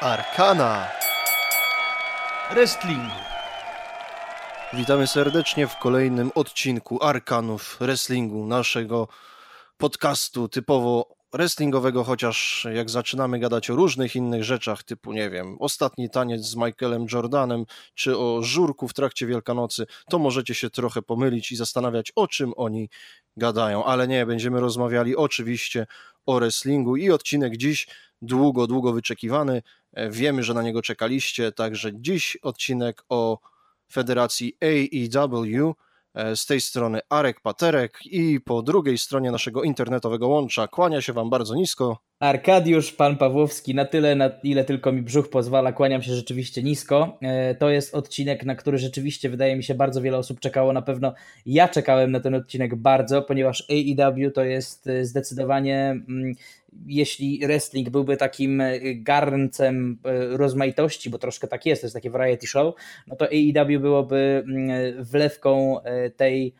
Arkana Wrestlingu. Witamy serdecznie w kolejnym odcinku Arkanów Wrestlingu, naszego podcastu typowo wrestlingowego, chociaż jak zaczynamy gadać o różnych innych rzeczach, typu, nie wiem, ostatni taniec z Michaelem Jordanem, czy o żurku w trakcie Wielkanocy, to możecie się trochę pomylić i zastanawiać, o czym oni gadają, ale nie, będziemy rozmawiali oczywiście o wrestlingu i odcinek dziś długo, długo wyczekiwany, E, wiemy, że na niego czekaliście, także dziś odcinek o Federacji AEW, z tej strony Arek Paterek i po drugiej stronie naszego internetowego łącza kłania się Wam bardzo nisko. Arkadiusz, pan Pawłowski, na tyle, na ile tylko mi brzuch pozwala, kłaniam się rzeczywiście nisko. E, to jest odcinek, na który rzeczywiście wydaje mi się bardzo wiele osób czekało. Na pewno ja czekałem na ten odcinek bardzo, ponieważ AEW to jest zdecydowanie mm, jeśli wrestling byłby takim garncem rozmaitości, bo troszkę tak jest, to jest takie variety show, no to AEW byłoby mm, wlewką tej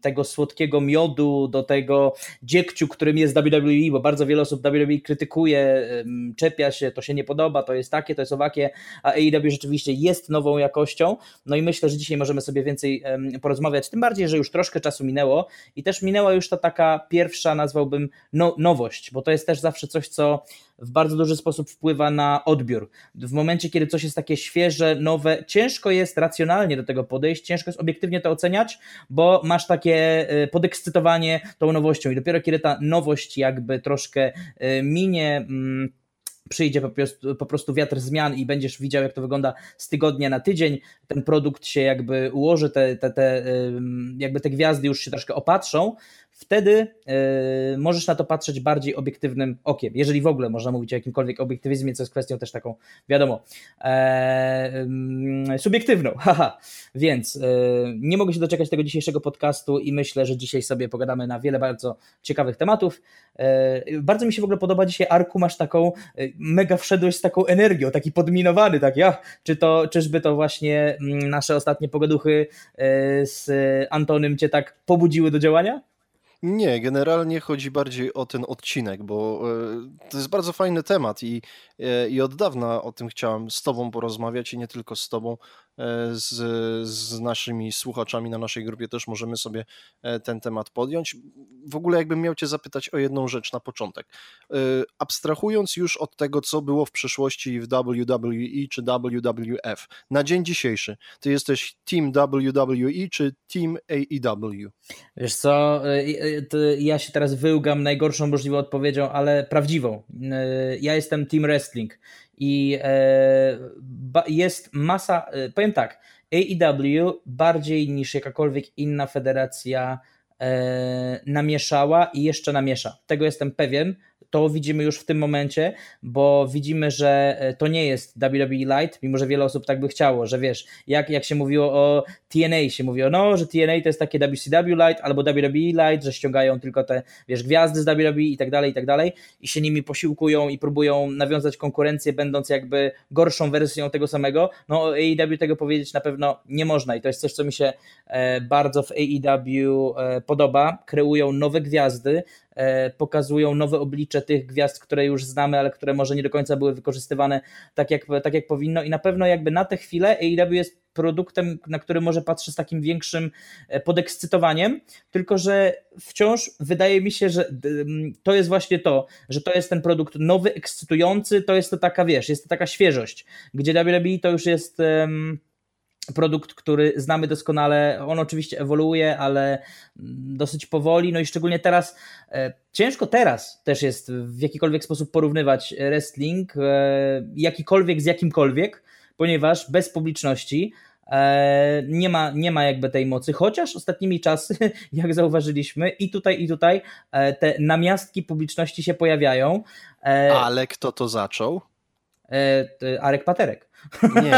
tego słodkiego miodu do tego dziegciu, którym jest WWE, bo bardzo wiele osób WWE krytykuje, czepia się, to się nie podoba, to jest takie, to jest owakie, a AEW rzeczywiście jest nową jakością. No i myślę, że dzisiaj możemy sobie więcej porozmawiać, tym bardziej, że już troszkę czasu minęło i też minęła już ta taka pierwsza, nazwałbym, no, nowość, bo to jest też zawsze coś, co w bardzo duży sposób wpływa na odbiór. W momencie, kiedy coś jest takie świeże, nowe, ciężko jest racjonalnie do tego podejść, ciężko jest obiektywnie to oceniać, bo masz takie y, podekscytowanie tą nowością i dopiero kiedy ta nowość jakby troszkę y, minie, mm, przyjdzie po prostu, po prostu wiatr zmian i będziesz widział, jak to wygląda z tygodnia na tydzień, ten produkt się jakby ułoży, te, te, te, jakby te gwiazdy już się troszkę opatrzą, wtedy yy, możesz na to patrzeć bardziej obiektywnym okiem, jeżeli w ogóle można mówić o jakimkolwiek obiektywizmie, co jest kwestią też taką, wiadomo, yy, subiektywną, haha, więc yy, nie mogę się doczekać tego dzisiejszego podcastu i myślę, że dzisiaj sobie pogadamy na wiele bardzo ciekawych tematów. Bardzo mi się w ogóle podoba dzisiaj, Arku, masz taką, mega wszedłeś z taką energią, taki podminowany, tak, ja, czy to, czyżby to właśnie mm, nasze ostatnie pogaduchy z Antonym cię tak pobudziły do działania? Nie, generalnie chodzi bardziej o ten odcinek, bo e, to jest bardzo fajny temat i, e, i od dawna o tym chciałem z Tobą porozmawiać i nie tylko z Tobą, z, z naszymi słuchaczami na naszej grupie też możemy sobie e, ten temat podjąć. W ogóle jakbym miał Cię zapytać o jedną rzecz na początek. E, abstrahując już od tego, co było w przeszłości w WWE czy WWF, na dzień dzisiejszy, Ty jesteś Team WWE czy Team AEW? Wiesz co, ja się teraz wyłgam najgorszą możliwą odpowiedzią, ale prawdziwą. Ja jestem Team Wrestling i e, jest masa, e, powiem tak, AEW bardziej niż jakakolwiek inna federacja e, namieszała i jeszcze namiesza. Tego jestem pewien, to widzimy już w tym momencie, bo widzimy, że e, to nie jest WWE Light, mimo że wiele osób tak by chciało, że wiesz, jak, jak się mówiło o TNA, się mówiło, no, że TNA to jest takie WCW Light albo WWE Light, że ściągają tylko te, wiesz, gwiazdy z WWE i tak dalej, i tak dalej i się nimi posiłkują i próbują nawiązać konkurencję, będąc jakby gorszą wersją tego samego. No, AEW tego powiedzieć na pewno nie można i to jest coś, co mi się e, bardzo w AEW e, podoba. Kreują nowe gwiazdy, pokazują nowe oblicze tych gwiazd, które już znamy, ale które może nie do końca były wykorzystywane tak jak, tak jak powinno. I na pewno jakby na tę chwilę AEW jest produktem, na który może patrzę z takim większym e, podekscytowaniem, tylko że wciąż wydaje mi się, że to jest właśnie to, że to jest ten produkt nowy, ekscytujący, to jest to taka, wiesz, jest to taka świeżość, gdzie WWE to już jest um, produkt, który znamy doskonale. On oczywiście ewoluuje, ale dosyć powoli. No i szczególnie teraz, e, ciężko teraz też jest w jakikolwiek sposób porównywać wrestling, e, jakikolwiek z jakimkolwiek, ponieważ bez publiczności e, nie ma, nie ma jakby tej mocy, chociaż ostatnimi czasy, jak zauważyliśmy, i tutaj, i tutaj te namiastki publiczności się pojawiają. Ale kto to zaczął? Arek Paterek. Nie.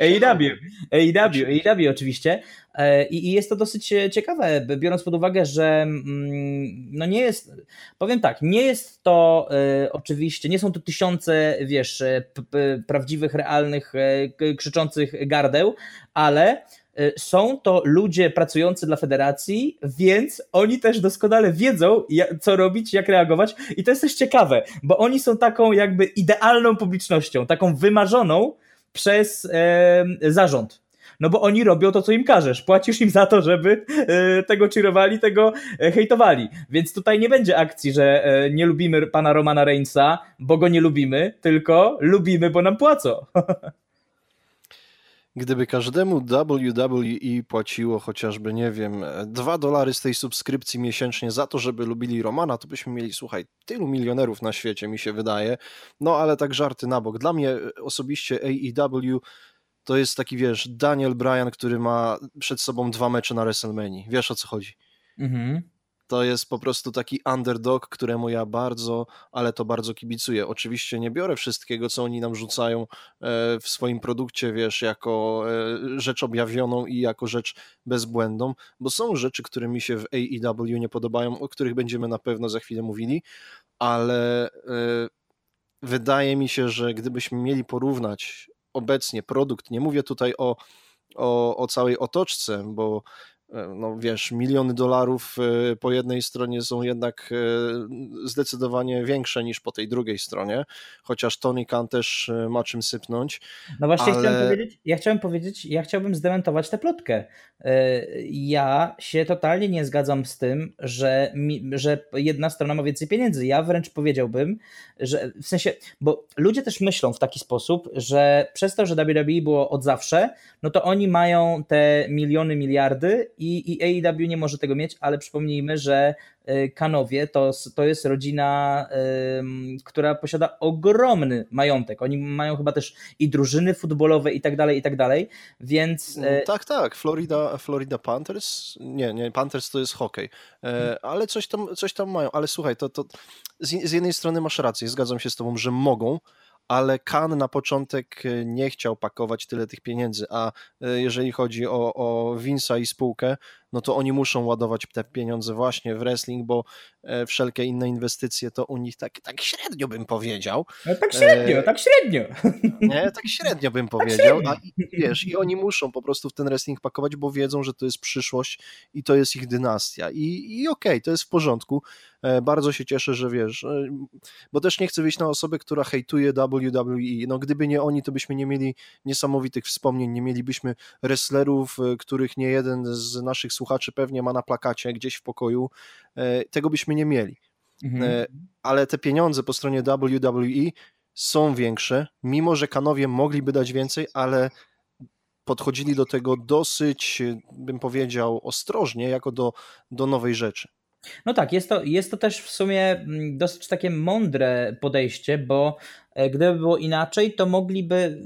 AEW, AEW, AEW oczywiście. E, I, I, jest to dosyć ciekawe, biorąc pod uwagę, że mm, no nie jest, powiem tak, nie jest to e, oczywiście, nie są to tysiące, wiesz, prawdziwych, realnych, krzyczących gardeł, ale są to ludzie pracujący dla federacji, więc oni też doskonale wiedzą, co robić, jak reagować. I to jest też ciekawe, bo oni są taką jakby idealną publicznością, taką wymarzoną przez e, zarząd. No bo oni robią to, co im każesz. Płacisz im za to, żeby e, tego cheerowali, tego e, hejtowali. Więc tutaj nie będzie akcji, że e, nie lubimy pana Romana Reignsa, bo go nie lubimy, tylko lubimy, bo nam płacą. Gdyby każdemu WWE płaciło chociażby, nie wiem, dwa dolary z tej subskrypcji miesięcznie za to, żeby lubili Romana, to byśmy mieli, słuchaj, tylu milionerów na świecie, mi się wydaje. No ale tak żarty na bok. Dla mnie osobiście AEW to jest taki, wiesz, Daniel Bryan, który ma przed sobą dwa mecze na WrestleMania. Wiesz o co chodzi. Mhm. To jest po prostu taki underdog, któremu ja bardzo, ale to bardzo kibicuję. Oczywiście nie biorę wszystkiego, co oni nam rzucają e, w swoim produkcie, wiesz, jako e, rzecz objawioną i jako rzecz bezbłędną, bo są rzeczy, które mi się w AEW nie podobają, o których będziemy na pewno za chwilę mówili, ale e, wydaje mi się, że gdybyśmy mieli porównać obecnie produkt, nie mówię tutaj o, o, o całej otoczce, bo no wiesz, miliony dolarów e, po jednej stronie są jednak e, zdecydowanie większe niż po tej drugiej stronie, chociaż Tony Khan też ma czym sypnąć. No właśnie ale... chciałem powiedzieć, ja chciałem powiedzieć, ja chciałbym zdementować tę plotkę. Ja się totalnie nie zgadzam z tym, że, że jedna strona ma więcej pieniędzy. Ja wręcz powiedziałbym, że w sensie, bo ludzie też myślą w taki sposób, że przez to, że WWE było od zawsze, no to oni mają te miliony, miliardy i, i AEW nie może tego mieć, ale przypomnijmy, że e, Kanowie to, to jest rodzina, która posiada ogromny majątek. Oni mają chyba też i drużyny futbolowe i tak dalej, i tak dalej, więc... E, mm, tak, tak, Florida, Florida Panthers, nie, nie, Panthers to jest hokej, e, ale coś tam, coś tam mają, ale słuchaj, to, to z, z jednej strony masz rację, zgadzam się z tobą, że mogą, ale Kan na początek e, nie chciał pakować tyle tych pieniędzy, a e, jeżeli chodzi o, o Vince'a i spółkę, no to oni muszą ładować te pieniądze właśnie w wrestling, bo e, wszelkie inne inwestycje to u nich tak, tak średnio bym powiedział. No tak średnio, e... tak średnio. Nie, tak średnio bym tak powiedział. Tak a wiesz, i oni muszą po prostu w ten wrestling pakować, bo wiedzą, że to jest przyszłość i to jest ich dynastia. I, i okej, okay, to jest w porządku. E, bardzo się cieszę, że wiesz, bo też nie chcę wyjść na osobę, która hejtuje WWE. No gdyby nie oni, to byśmy nie mieli niesamowitych wspomnień, nie mielibyśmy wrestlerów, których nie jeden z naszych słuchaczy pewnie ma na plakacie gdzieś w pokoju, e, tego byśmy nie mieli. Mhm. E, ale te pieniądze po stronie WWE są większe, mimo że kanowie mogliby dać więcej, ale podchodzili do tego dosyć, bym powiedział, ostrożnie, jako do, do nowej rzeczy. No tak, jest to, jest to też w sumie mm, dosyć takie mądre podejście, bo e, gdyby było inaczej, to mogliby,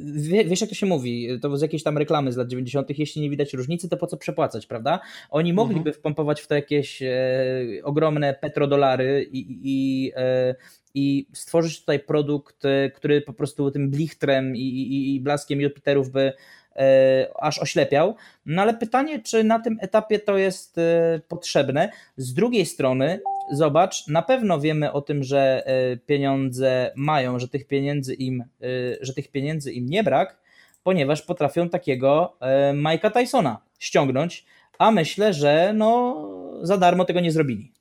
wiesz jak to się mówi, to z jakiejś tam reklamy z lat 90., jeśli nie widać różnicy, to po co przepłacać, prawda? Oni mhm. mogliby mhm. wpompować w to jakieś e, ogromne petrodolary i, i, e, i stworzyć tutaj produkt, e, który po prostu tym blichtrem i, i, i blaskiem Jupiterów by E, aż oślepiał. No ale pytanie, czy na tym etapie to jest e, potrzebne. Z drugiej strony, zobacz, na pewno wiemy o tym, że e, pieniądze mają, że tych pieniędzy im, że tych pieniędzy im nie brak, ponieważ potrafią takiego Mike'a Tysona ściągnąć, a myślę, że no, za darmo tego nie zrobili.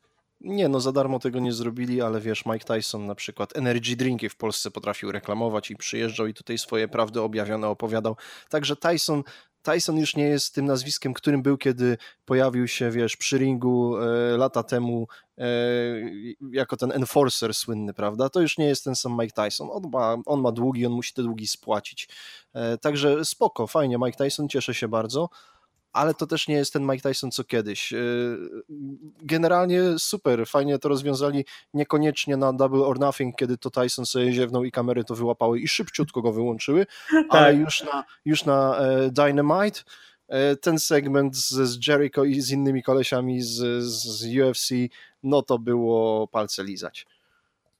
Nie, no za darmo tego nie zrobili, ale wiesz, Mike Tyson na przykład energy drinki w Polsce potrafił reklamować i przyjeżdżał i tutaj swoje prawdy objawione opowiadał. Także Tyson Tyson już nie jest tym nazwiskiem, którym był, kiedy pojawił się, wiesz, przy ringu e, lata temu e, jako ten enforcer słynny, prawda? To już nie jest ten sam Mike Tyson. On ma, on ma długi, on musi te długi spłacić. E, także spoko, fajnie, Mike Tyson, cieszę się bardzo ale to też nie jest ten Mike Tyson co kiedyś. Y, generalnie super, fajnie to rozwiązali, niekoniecznie na Double or Nothing, kiedy to Tyson sobie ziewnął i kamery to wyłapały i szybciutko go wyłączyły, ale tak. już na, już na e, Dynamite e, ten segment z, z Jericho i z innymi kolesiami z, z UFC, no to było palce lizać.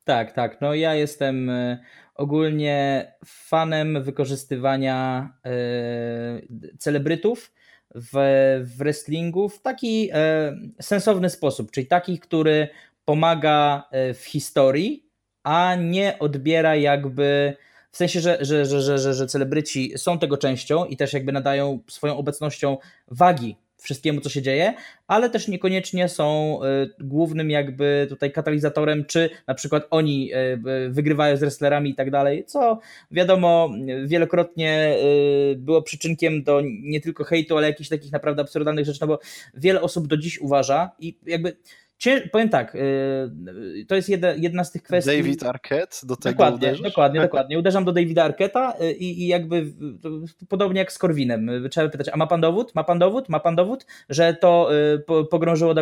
Tak, tak. No ja jestem e, ogólnie fanem wykorzystywania celebrytów w, w wrestlingu w taki e, sensowny sposób, czyli taki, który pomaga e, w historii, a nie odbiera jakby w sensie, że, że, że, że, że, że celebryci są tego częścią i też jakby nadają swoją obecnością wagi wszystkiemu, co się dzieje, ale też niekoniecznie są y, głównym jakby tutaj katalizatorem, czy na przykład oni y, wygrywają z wrestlerami i tak dalej, co wiadomo wielokrotnie y, było przyczynkiem do nie tylko hejtu, ale jakichś takich naprawdę absurdalnych rzeczy, no bo wiele osób do dziś uważa i jakby powiem tak, y, to jest jedna, jedna z tych kwestii. David Arquette do tego Dokładnie, uderzysz? dokładnie, dokładnie. Uderzam do Davida Arqueta y, i, i jakby podobnie jak z Korwinem. Trzeba pytać, a ma pan dowód? Ma pan dowód? Ma pan dowód, że to y, pogrążyło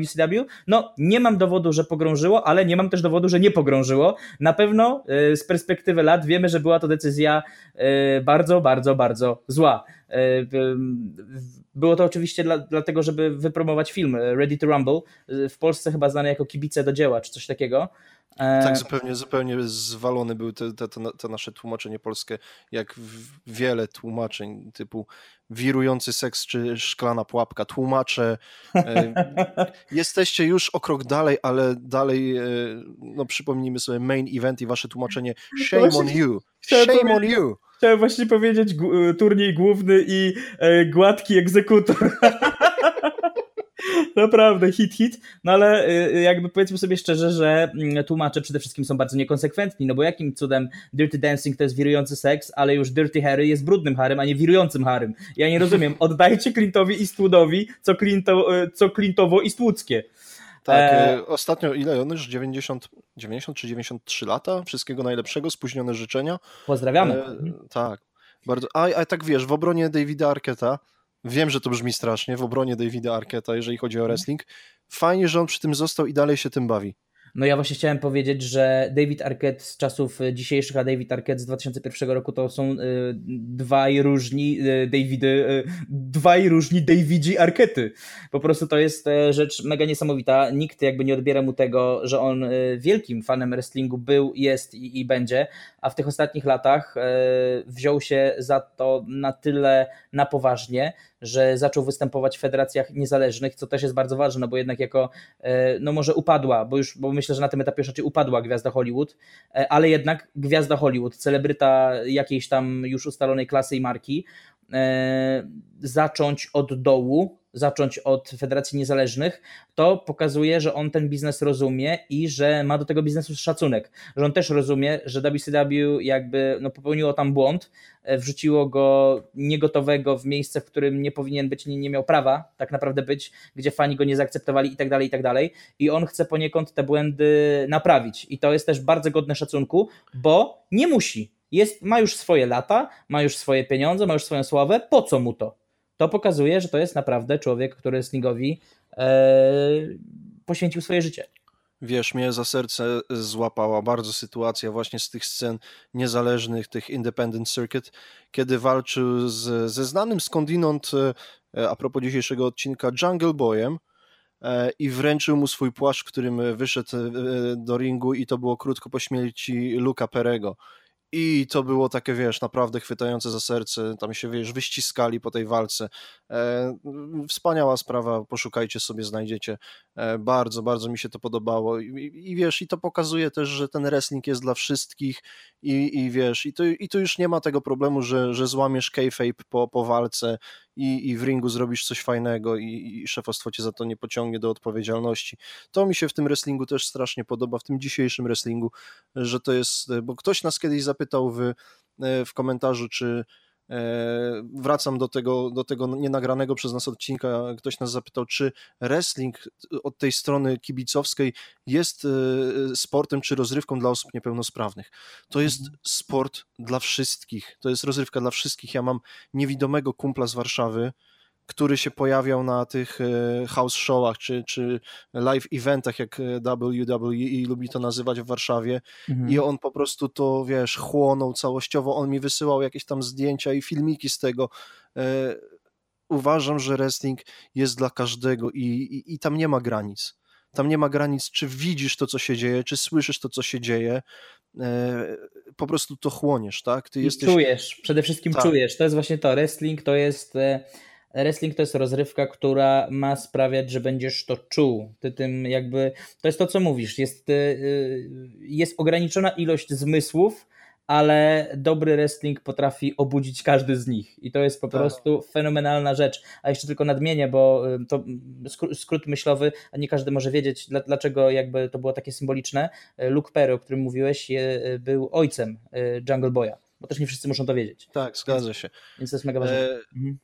WCW? No, nie mam dowodu, że pogrążyło, ale nie mam też dowodu, że nie pogrążyło. Na pewno z perspektywy lat wiemy, że była to decyzja bardzo, bardzo, bardzo zła. E, było to oczywiście dla, dlatego, żeby wypromować film Ready to Rumble, w Polsce chyba znany jako Kibice do dzieła, czy coś takiego. E, tak, zupełnie, zupełnie zwalone były te, te, te, nasze tłumaczenie polskie, jak wiele tłumaczeń typu wirujący seks czy szklana pułapka. Tłumacze, e, jesteście już o krok dalej, ale dalej, no przypomnijmy sobie main event i wasze tłumaczenie shame on you, shame on you. Chciałem właśnie powiedzieć e, turniej główny i e, gładki egzekutor. Naprawdę, hit, hit. No ale e, jakby powiedzmy sobie szczerze, że mm, tłumacze przede wszystkim są bardzo niekonsekwentni, no bo jakim cudem Dirty Dancing to jest wirujący seks, ale już Dirty Harry jest brudnym Harrym, a nie wirującym Harrym. Ja nie rozumiem. Oddajcie Clintowi Eastwoodowi, co, Clinto, co Clintowo Eastwoodzkie. Tak, e... ostatnio ile on już? 90, 90 czy 93 lata? Wszystkiego najlepszego, spóźnione życzenia. Pozdrawiamy. E, tak, bardzo. A, a tak wiesz, w obronie Davida Arqueta, wiem, że to brzmi strasznie, w obronie Davida Arqueta, jeżeli chodzi o mhm. wrestling, fajnie, że on przy tym został i dalej się tym bawi. No ja właśnie chciałem powiedzieć, że David Arquette z czasów dzisiejszych, a David Arquette z 2001 roku to są y, dwaj różni y, Davidy, y, dwaj różni Davidzi Arquety. Po prostu to jest y, rzecz mega niesamowita. Nikt jakby nie odbiera mu tego, że on y, wielkim fanem wrestlingu był, jest i, i będzie, a w tych ostatnich latach y, wziął się za to na tyle na poważnie, że zaczął występować w federacjach niezależnych, co też jest bardzo ważne, bo jednak jako, e, no może upadła, bo już, bo myślę, że na tym etapie już raczej upadła gwiazda Hollywood, e, ale jednak gwiazda Hollywood, celebryta jakiejś tam już ustalonej klasy i marki, zacząć od dołu, zacząć od Federacji Niezależnych, to pokazuje, że on ten biznes rozumie i że ma do tego biznesu szacunek. Że on też rozumie, że WCW jakby no, popełniło tam błąd, e, wrzuciło go niegotowego w miejsce, w którym nie powinien być, nie, nie miał prawa tak naprawdę być, gdzie fani go nie zaakceptowali i tak dalej, i tak dalej. I on chce poniekąd te błędy naprawić. I to jest też bardzo godne szacunku, bo nie musi. Jest, ma już swoje lata, ma już swoje pieniądze, ma już swoją sławę, po co mu to? to pokazuje, że to jest naprawdę człowiek, który Slingowi e, poświęcił swoje życie. Wiesz, mnie za serce złapała bardzo sytuacja właśnie z tych scen niezależnych, tych independent circuit, kiedy walczył z, ze znanym skądinąd, e, a propos dzisiejszego odcinka, Jungle Boyem e, i wręczył mu swój płaszcz, którym wyszedł e, do ringu i to było krótko po śmierci Luca Perego. I to było takie, wiesz, naprawdę chwytające za serce. Tam się, wiesz, wyściskali po tej walce. E, wspaniała sprawa, poszukajcie sobie, znajdziecie. E, bardzo, bardzo mi się to podobało. I, I, wiesz, i to pokazuje też, że ten wrestling jest dla wszystkich. I, i wiesz, i to, i to już nie ma tego problemu, że, że złamiesz kayfabe po, po walce i, i w ringu zrobisz coś fajnego i, i szefostwo cię za to nie pociągnie do odpowiedzialności. To mi się w tym wrestlingu też strasznie podoba, w tym dzisiejszym wrestlingu, że to jest, bo ktoś nas kiedyś zapytał w, w komentarzu, czy E, wracam do tego, do tego nienagranego przez nas odcinka. Ktoś nas zapytał, czy wrestling od tej strony kibicowskiej jest e, sportem czy rozrywką dla osób niepełnosprawnych. To jest mhm. sport dla wszystkich. To jest rozrywka dla wszystkich. Ja mam niewidomego kumpla z Warszawy, który się pojawiał na tych e, house showach czy, czy live eventach, jak WWE lubi to nazywać w Warszawie mhm. i on po prostu to, wiesz, chłonął całościowo, on mi wysyłał jakieś tam zdjęcia i filmiki z tego. E, uważam, że wrestling jest dla każdego i, i, i tam nie ma granic. Tam nie ma granic, czy widzisz to, co się dzieje, czy słyszysz to, co się dzieje. E, po prostu to chłoniesz, tak? Ty I jesteś... czujesz, przede wszystkim tak. czujesz. To jest właśnie to. Wrestling to jest wrestling to jest rozrywka, która ma sprawiać, że będziesz to czuł. Ty tym jakby, to jest to, co mówisz, jest, y, jest ograniczona ilość zmysłów, ale dobry wrestling potrafi obudzić każdy z nich i to jest po Tak. prostu fenomenalna rzecz. A jeszcze tylko nadmienię, bo y, to skró- skrót myślowy, a nie każdy może wiedzieć, dla- dlaczego jakby to było takie symboliczne. Y, Luke Perry, o którym mówiłeś, y, był ojcem y, Jungle Boya, bo też nie wszyscy muszą to wiedzieć, Tak, zgadza się. więc to jest mega ważne. E, Mhm.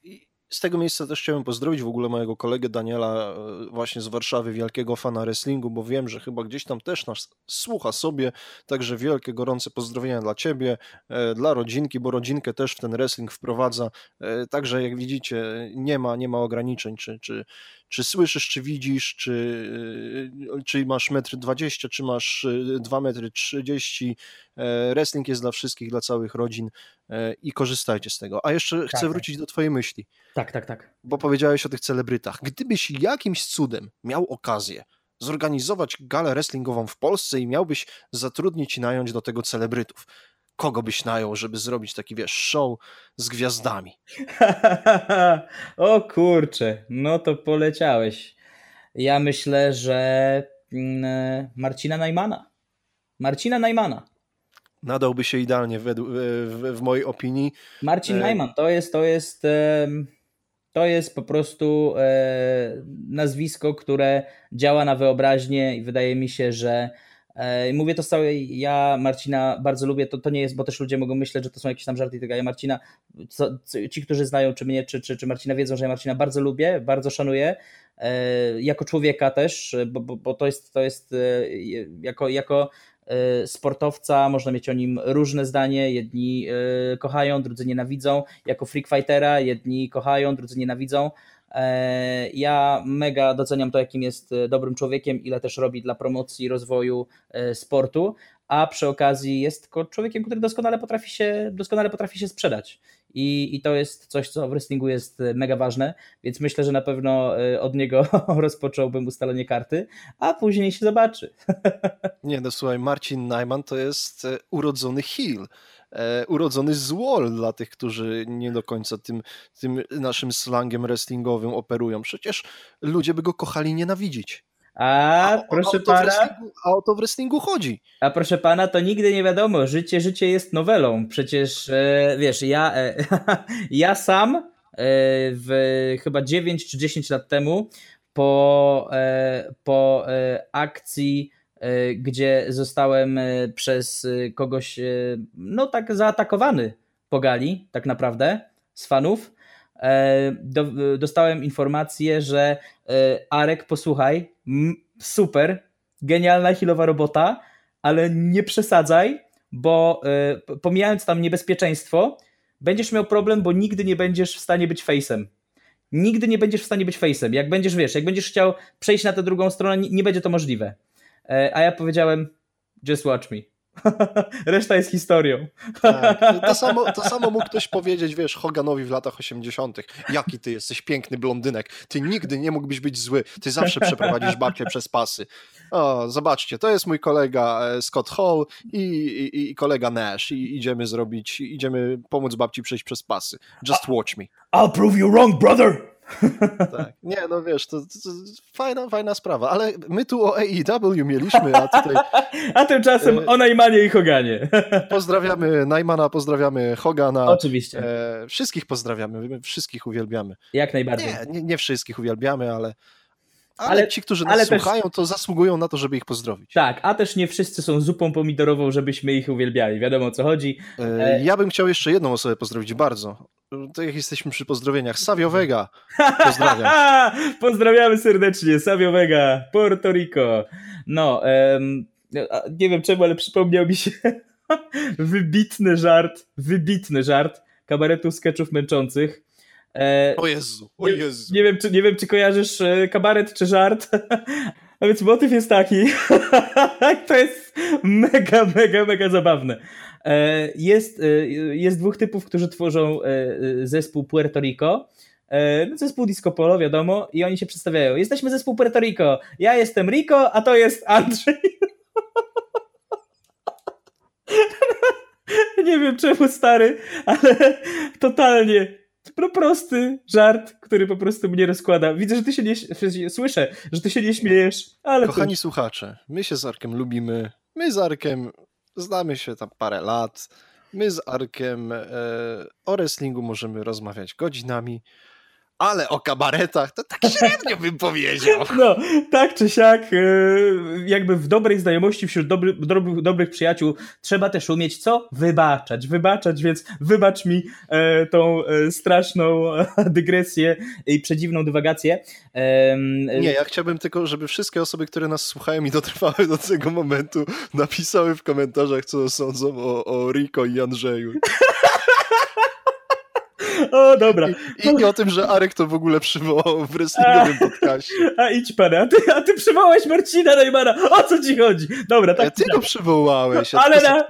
Z tego miejsca też chciałem pozdrowić w ogóle mojego kolegę Daniela e, właśnie z Warszawy, wielkiego fana wrestlingu, bo wiem, że chyba gdzieś tam też nas słucha sobie, także wielkie, gorące pozdrowienia dla ciebie, e, dla rodzinki, bo rodzinkę też w ten wrestling wprowadza, e, także jak widzicie nie ma, nie ma ograniczeń, czy, czy, czy słyszysz, czy widzisz, czy, e, czy masz metr 20, czy masz e, 2 metry 30, e, wrestling jest dla wszystkich, dla całych rodzin e, i korzystajcie z tego. A jeszcze chcę tak. wrócić do twojej myśli Tak, tak, tak. bo powiedziałeś o tych celebrytach. Gdybyś jakimś cudem miał okazję zorganizować galę wrestlingową w Polsce i miałbyś zatrudnić i nająć do tego celebrytów, kogo byś najął, żeby zrobić taki, wiesz, show z gwiazdami? o kurczę, no to poleciałeś. Ja myślę, że mm, Marcina Najmana. Marcina Najmana. Nadałby się idealnie według, w, w mojej opinii. Marcin E, Najman to jest, to jest, to jest po prostu e, nazwisko, które działa na wyobraźnię i wydaje mi się, że mówię to z całej, ja Marcina bardzo lubię, to, to nie jest, bo też ludzie mogą myśleć, że to są jakieś tam żarty i tak. Ja Marcina, co, ci, którzy znają czy mnie, czy, czy, czy Marcina wiedzą, że ja Marcina bardzo lubię, bardzo szanuję, e, jako człowieka też, bo, bo, bo to jest, to jest e, jako, jako e, sportowca, można mieć o nim różne zdanie, jedni e, kochają, drudzy nienawidzą, jako freak fightera, jedni kochają, drudzy nienawidzą. E, Ja mega doceniam to, jakim jest e, dobrym człowiekiem, ile też robi dla promocji rozwoju e, sportu, a przy okazji jest człowiekiem, który doskonale potrafi się, doskonale potrafi się sprzedać. I, I to jest coś, co w wrestlingu jest mega ważne, więc myślę, że na pewno od niego rozpocząłbym ustalenie karty, a później się zobaczy. Nie, no słuchaj, Marcin Najman to jest urodzony heel. E, urodzony złol dla tych, którzy nie do końca tym, tym naszym slangiem wrestlingowym operują. Przecież ludzie by go kochali nienawidzić. A, o- proszę w pana, A o to w wrestlingu chodzi. A proszę pana, to nigdy nie wiadomo. Życie, życie jest nowelą. Przecież e, wiesz, ja, e, ja sam e, w chyba 9 czy 10 lat temu po, e, po e, akcji, gdzie zostałem e, przez e, kogoś, e, no tak zaatakowany po gali, tak naprawdę, z fanów, e, do, dostałem informację, że e, Arek, posłuchaj, super, genialna healowa robota, ale nie przesadzaj, bo pomijając tam niebezpieczeństwo, będziesz miał problem, bo nigdy nie będziesz w stanie być face'em. Nigdy nie będziesz w stanie być face'em. Jak będziesz, wiesz, jak będziesz chciał przejść na tę drugą stronę, nie będzie to możliwe. E, a ja powiedziałem, just watch me. Reszta jest historią. Tak. To, samo, to samo mógł ktoś powiedzieć, wiesz, Hoganowi w latach 80. Jaki ty jesteś piękny blondynek. Ty nigdy nie mógłbyś być zły. Ty zawsze przeprowadzisz babcię przez pasy. O, zobaczcie, to jest mój kolega e, Scott Hall i, i, i kolega Nash. I idziemy zrobić, idziemy pomóc babci przejść przez pasy. Just watch me. I'll prove you wrong, brother! Tak. Nie, no wiesz, to, to, to fajna, fajna sprawa, ale my tu o AEW mieliśmy, a tutaj A tymczasem E, o Najmanie i Hoganie. pozdrawiamy Najmana, pozdrawiamy Hogana. Oczywiście, E, wszystkich pozdrawiamy, my wszystkich uwielbiamy. jak najbardziej. Nie, nie, nie wszystkich uwielbiamy, ale, ale, Ale- ci, którzy nas też- słuchają, to zasługują na to, żeby ich pozdrowić. Tak, a też nie wszyscy są zupą pomidorową, żebyśmy ich uwielbiali. Wiadomo o co chodzi. E, ja bym chciał jeszcze jedną osobę pozdrowić bardzo. To jak jesteśmy przy pozdrowieniach. Savio Vega. Pozdrawiam. Pozdrawiamy serdecznie, Savio Vega, Puerto Rico. No, em, nie wiem czemu, ale przypomniał mi się wybitny żart, wybitny żart kabaretu sketchów męczących. E, O Jezu, o Jezu. nie, wiem, czy, nie wiem, czy kojarzysz e, kabaret czy żart. A więc motyw jest taki. to jest mega, mega, mega zabawne. E, Jest, e, jest dwóch typów, którzy tworzą zespół Puerto Rico. No, Zespół Disco Polo, wiadomo, i oni się przedstawiają. Jesteśmy zespół Puerto Rico. Ja jestem Rico, a to jest Andrzej. Nie wiem czemu stary, ale totalnie pro prosty żart, który po prostu mnie rozkłada. Widzę, że ty się nie słyszę, że ty się nie śmiejesz, ale Kochani słuchacze, my się z Arkiem lubimy. My z Arkiem znamy się tam parę lat. My z Arkiem e, o wrestlingu możemy rozmawiać godzinami, ale o kabaretach to tak średnio bym powiedział. No, tak czy siak, e, jakby w dobrej znajomości wśród dobry, dobrych, dobrych przyjaciół trzeba też umieć co? Wybaczać, wybaczać, więc wybacz mi e, tą e, straszną dygresję i przedziwną dywagację. Nie, ja chciałbym tylko, żeby wszystkie osoby, które nas słuchają i dotrwały do tego momentu, napisały w komentarzach, co sądzą o, o Riko i Andrzeju. O, dobra. I, i, o tym, że Arek to w ogóle przywołał w wrestlingowym podcaście. A idź pan, a ty, a ty przywołałeś Marcina Neymara. O co ci chodzi? Dobra, tak. Ja ty go przywołałeś, ale, na,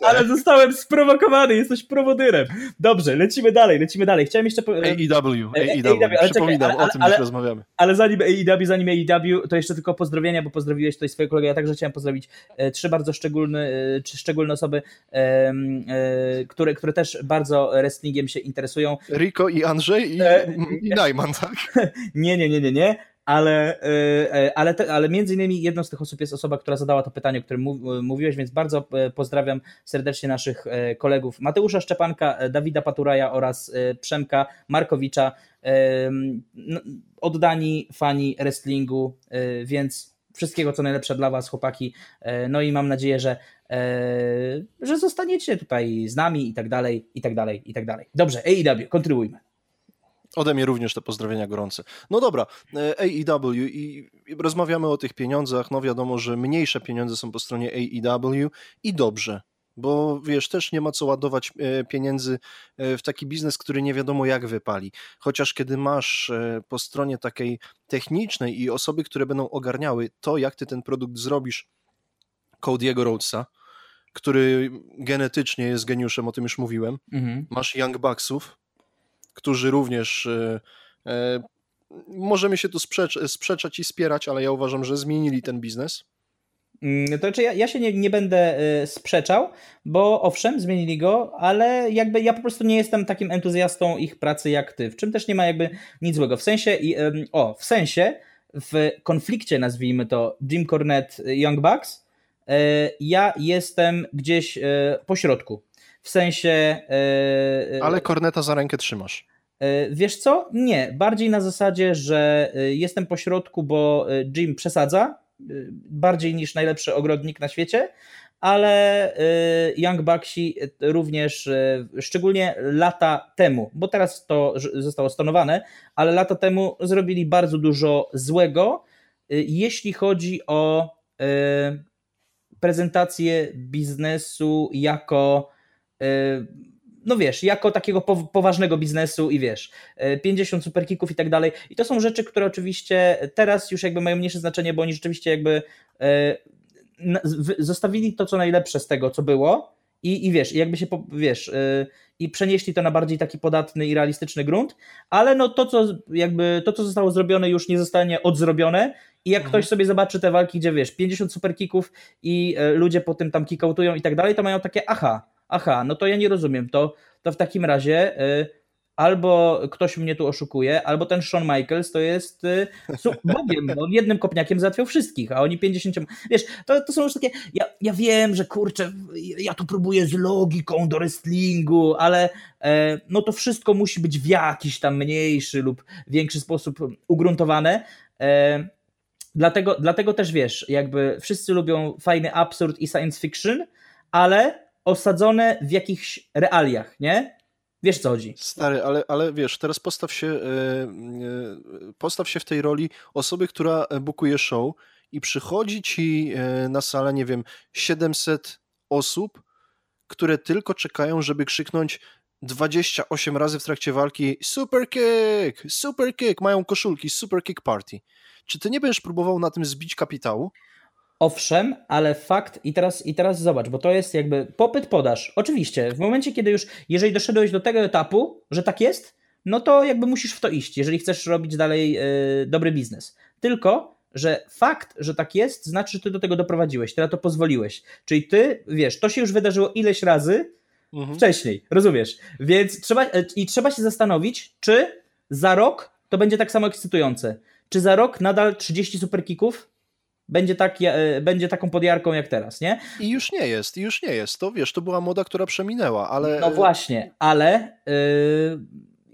ale zostałem sprowokowany, jesteś prowodyrem. Dobrze, lecimy dalej, lecimy dalej. Chciałem jeszcze... AEW, AEW, przypominam, ale, o tym ale, już rozmawiamy. Ale zanim AEW, zanim AEW, to jeszcze tylko pozdrowienia, bo pozdrowiłeś tutaj swojego kolegę, ja także chciałem pozdrowić e, trzy bardzo szczególne, e, trzy szczególne osoby, e, e, które, które też bardzo wrestlingiem się interesują interesują. Riko i Andrzej i, e, i Najman, tak? nie, nie, nie, nie, nie. Ale, e, e, ale, te, ale między innymi jedną z tych osób jest osoba, która zadała to pytanie, o którym mówiłeś, więc bardzo pozdrawiam serdecznie naszych kolegów Mateusza Szczepanka, Dawida Paturaja oraz Przemka Markowicza, oddani fani wrestlingu, więc wszystkiego co najlepsze dla Was, chłopaki. No i mam nadzieję, że E, że zostaniecie tutaj z nami i tak dalej, i tak dalej, i tak dalej. Dobrze, AEW, kontynuujmy. Ode mnie również te pozdrowienia gorące. No dobra, e, AEW i rozmawiamy o tych pieniądzach. No wiadomo, że mniejsze pieniądze są po stronie AEW i dobrze, bo wiesz, też nie ma co ładować e, pieniędzy w taki biznes, który nie wiadomo jak wypali. Chociaż kiedy masz po stronie takiej technicznej i osoby, które będą ogarniały to, jak ty ten produkt zrobisz, Cody'ego Rhodesa, który genetycznie jest geniuszem, o tym już mówiłem. Mhm. Masz Young Bucksów, którzy również e, e, możemy się tu sprzecz, sprzeczać i spierać, ale ja uważam, że zmienili ten biznes. Mm, to znaczy ja, ja się nie, nie będę y, sprzeczał, bo owszem, zmienili go, ale jakby ja po prostu nie jestem takim entuzjastą ich pracy jak ty, w czym też nie ma jakby nic złego. W sensie, i, o, w sensie, w konflikcie nazwijmy to Jim Cornette Young Bucks, E, ja jestem gdzieś e, po środku. W sensie. E, Ale korneta za rękę trzymasz. Wiesz co? Nie. Bardziej na zasadzie, że jestem po środku, bo Jim przesadza bardziej niż najlepszy ogrodnik na świecie, ale Young Bucksi również, szczególnie lata temu, bo teraz to zostało stonowane, ale lata temu zrobili bardzo dużo złego, jeśli chodzi o prezentację biznesu jako e, no wiesz, jako takiego poważnego biznesu i wiesz, 50 e, superkików i tak dalej. I to są rzeczy, które oczywiście teraz już jakby mają mniejsze znaczenie, bo oni rzeczywiście jakby e, zostawili to, co najlepsze z tego, co było i, i wiesz, jakby się, wiesz, i przenieśli to na bardziej taki podatny i realistyczny grunt, ale no to, co jakby, to, co zostało zrobione już nie zostanie odzrobione i jak mhm. ktoś sobie zobaczy te walki, gdzie wiesz, 50 superkików i e, ludzie po tym tam kickoutują i tak dalej, to mają takie aha, aha, no to ja nie rozumiem, to, to w takim razie y, albo ktoś mnie tu oszukuje, albo ten Shawn Michaels to jest y, Bogiem, on jednym kopniakiem załatwiał wszystkich, a oni 50. Wiesz, to, to są już takie. Ja, ja wiem, że kurczę, ja tu próbuję z logiką do wrestlingu, ale e, no to wszystko musi być w jakiś tam mniejszy lub większy sposób ugruntowane. E, dlatego, dlatego też wiesz, jakby wszyscy lubią fajny absurd i science fiction, ale osadzone w jakichś realiach, nie? Wiesz co chodzi. Stary, ale, ale wiesz, teraz postaw się, e, e, postaw się w tej roli osoby, która bukuje show i przychodzi ci e, na salę, nie wiem, 700 osób, które tylko czekają, żeby krzyknąć 28 razy w trakcie walki super kick, super kick, mają koszulki, super kick party. Czy ty nie będziesz próbował na tym zbić kapitału? Owszem, ale fakt, i teraz, i teraz zobacz, bo to jest jakby popyt, podaż. Oczywiście, w momencie, kiedy już, jeżeli doszedłeś do tego etapu, że tak jest, no to jakby musisz w to iść, jeżeli chcesz robić dalej yy, dobry biznes. Tylko, że fakt, że tak jest, znaczy, że ty do tego doprowadziłeś, ty na to pozwoliłeś. Czyli ty, wiesz, to się już wydarzyło ileś razy mhm. wcześniej, rozumiesz? Więc trzeba, e, i trzeba się zastanowić, czy za rok to będzie tak samo ekscytujące. Czy za rok nadal 30 superkików będzie, tak, e, będzie taką podjarką jak teraz, nie? I już nie jest, i już nie jest. To wiesz, to była moda, która przeminęła, ale. No właśnie, ale. Yy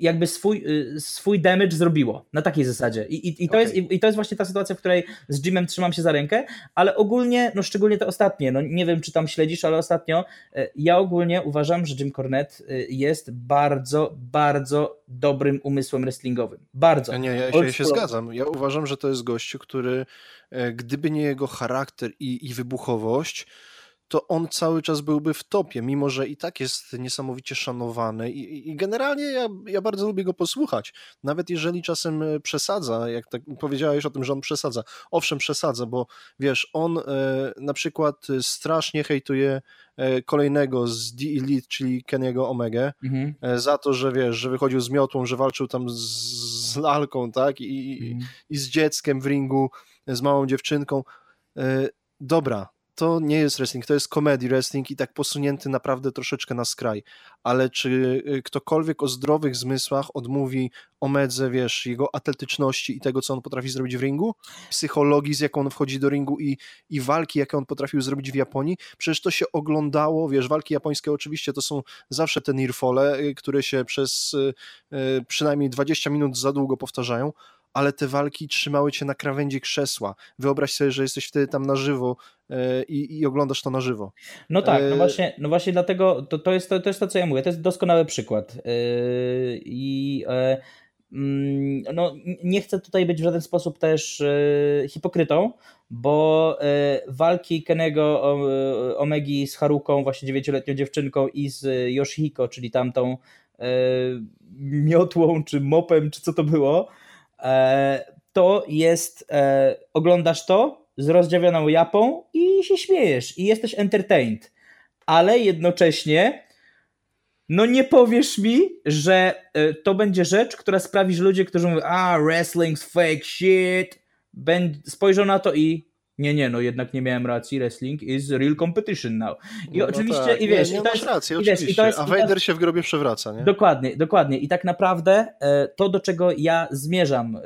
jakby swój, y, swój damage zrobiło na takiej zasadzie. I, i, i to, okay. jest, i, i, to jest właśnie ta sytuacja, w której z Jimem trzymam się za rękę, ale ogólnie, no szczególnie te ostatnie, no nie wiem, czy tam śledzisz, ale ostatnio y, ja ogólnie uważam, że Jim Cornette y, jest bardzo, bardzo dobrym umysłem wrestlingowym. Bardzo. Nie, ja się, ja się zgadzam. Ja uważam, że to jest gościu, który e, gdyby nie jego charakter i, i wybuchowość, to on cały czas byłby w topie, mimo że i tak jest niesamowicie szanowany i, i generalnie ja, ja bardzo lubię go posłuchać, nawet jeżeli czasem e, przesadza, jak tak powiedziałeś o tym, że on przesadza, owszem przesadza, bo wiesz, on e, na przykład strasznie hejtuje e, kolejnego z The Elite, czyli Keniego Omega, mhm. e, za to, że wiesz, że wychodził z miotłą, że walczył tam z, z lalką, tak, I, mhm. i z dzieckiem w ringu, z małą dziewczynką. E, dobra, to nie jest wrestling, to jest comedy wrestling i tak posunięty naprawdę troszeczkę na skraj. Ale czy y, ktokolwiek o zdrowych zmysłach odmówi Omedze, wiesz, jego atletyczności i tego, co on potrafi zrobić w ringu? Psychologii, z jaką on wchodzi do ringu i, i walki, jakie on potrafił zrobić w Japonii? Przecież to się oglądało, wiesz, walki japońskie oczywiście to są zawsze te nirfole, y, które się przez y, przynajmniej 20 minut za długo powtarzają, ale te walki trzymały cię na krawędzi krzesła. Wyobraź sobie, że jesteś wtedy tam na żywo e, i, i oglądasz to na żywo. No tak, no e, właśnie, no właśnie dlatego to, to, jest, to, to jest to, co ja mówię. To jest doskonały przykład. E, I mm, no, nie chcę tutaj być w żaden sposób też hipokrytą, bo walki Kenego Omegi z Haruką, właśnie dziewięcioletnią dziewczynką i z Yoshihiko, czyli tamtą miotłą, czy mopem, czy co to było, to jest, e, oglądasz to z rozdziawioną japą i się śmiejesz i jesteś entertained, ale jednocześnie no nie powiesz mi, że e, to będzie rzecz, która sprawi, że ludzie, którzy mówią, a wrestling's fake shit, spojrzą na to i nie, nie, no jednak nie miałem racji, wrestling is real competition now. I no, oczywiście, no tak. i wiesz, nie, nie i to jest, rację, i wiesz, i to jest, a Vader się w grobie przewraca, nie? Dokładnie, dokładnie. I tak naprawdę e, to, do czego ja zmierzam, e,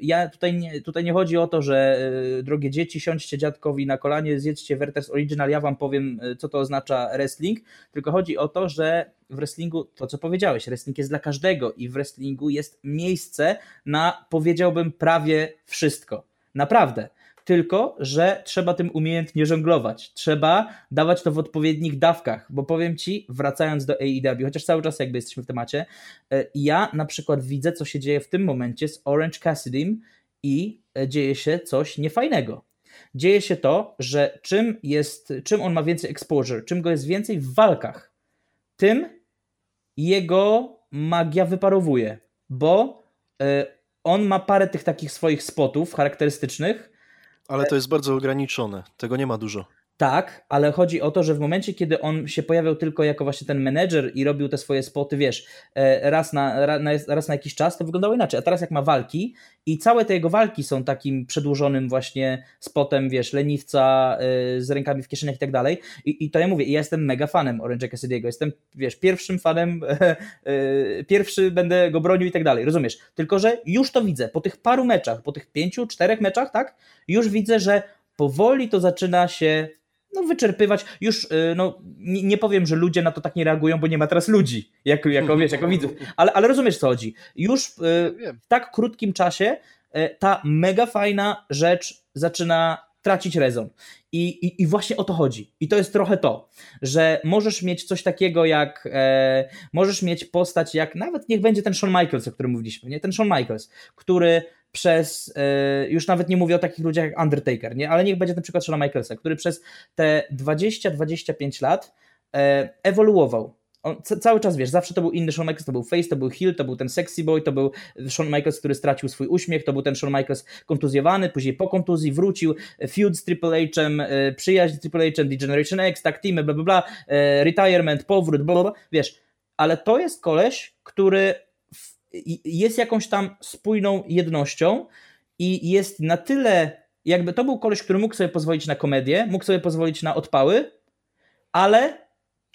ja tutaj nie, tutaj nie chodzi o to, że e, drogie dzieci, siądźcie dziadkowi na kolanie, zjedzcie Werther's Original, ja wam powiem, co to oznacza wrestling, tylko chodzi o to, że w wrestlingu, to co powiedziałeś, wrestling jest dla każdego i w wrestlingu jest miejsce na, powiedziałbym, prawie wszystko. Naprawdę tylko że trzeba tym umiejętnie żonglować. Trzeba dawać to w odpowiednich dawkach, bo powiem ci, wracając do AEW, chociaż cały czas jakby jesteśmy w temacie, e, ja na przykład widzę, co się dzieje w tym momencie z Orange Cassidy i e, dzieje się coś niefajnego. Dzieje się to, że czym jest, czym on ma więcej exposure, czym go jest więcej w walkach, tym jego magia wyparowuje, bo e, on ma parę tych takich swoich spotów charakterystycznych, ale to jest bardzo ograniczone, tego nie ma dużo. Tak, ale chodzi o to, że w momencie, kiedy on się pojawiał tylko jako właśnie ten menedżer i robił te swoje spoty, wiesz, e, raz na, raz na jakiś czas, to wyglądało inaczej. A teraz jak ma walki i całe te jego walki są takim przedłużonym właśnie spotem, wiesz, leniwca e, z rękami w kieszeniach i tak dalej. I to ja mówię, ja jestem mega fanem Orange'a Cassidy'ego. Jestem, wiesz, pierwszym fanem, e, pierwszy będę go bronił i tak dalej, rozumiesz? Tylko, że już to widzę, po tych paru meczach, po tych pięciu, czterech meczach, tak? Już widzę, że powoli to zaczyna się no, wyczerpywać. Już y, no, nie, nie, powiem, że ludzie na to tak nie reagują, bo nie ma teraz ludzi, jako, jako wiesz, jako widzów, ale, ale rozumiesz co chodzi. Już y, w tak krótkim czasie y, ta mega fajna rzecz zaczyna tracić rezon. I, i, I, właśnie o to chodzi. I to jest trochę to, że możesz mieć coś takiego jak, e, możesz mieć postać jak, nawet niech będzie ten Shawn Michaels, o którym mówiliśmy, nie? Ten Shawn Michaels, który przez, e, już nawet nie mówię o takich ludziach jak Undertaker, nie? ale niech będzie ten przykład Shona Michaelsa, który przez te 20-25 lat e, ewoluował. On cały czas, wiesz, zawsze to był inny Shawn Michaels, to był face, to był heel, to był ten sexy boy, to był Shawn Michaels, który stracił swój uśmiech, to był ten Shawn Michaels kontuzjowany, później po kontuzji wrócił, feud z Triple H'em, e, przyjaźń z Triple H'em, D-Generation X, tak teamy, bla bla bla, retirement, powrót, bla bla, wiesz, ale to jest koleś, który jest jakąś tam spójną jednością i jest na tyle, jakby to był koleś, który mógł sobie pozwolić na komedię, mógł sobie pozwolić na odpały, ale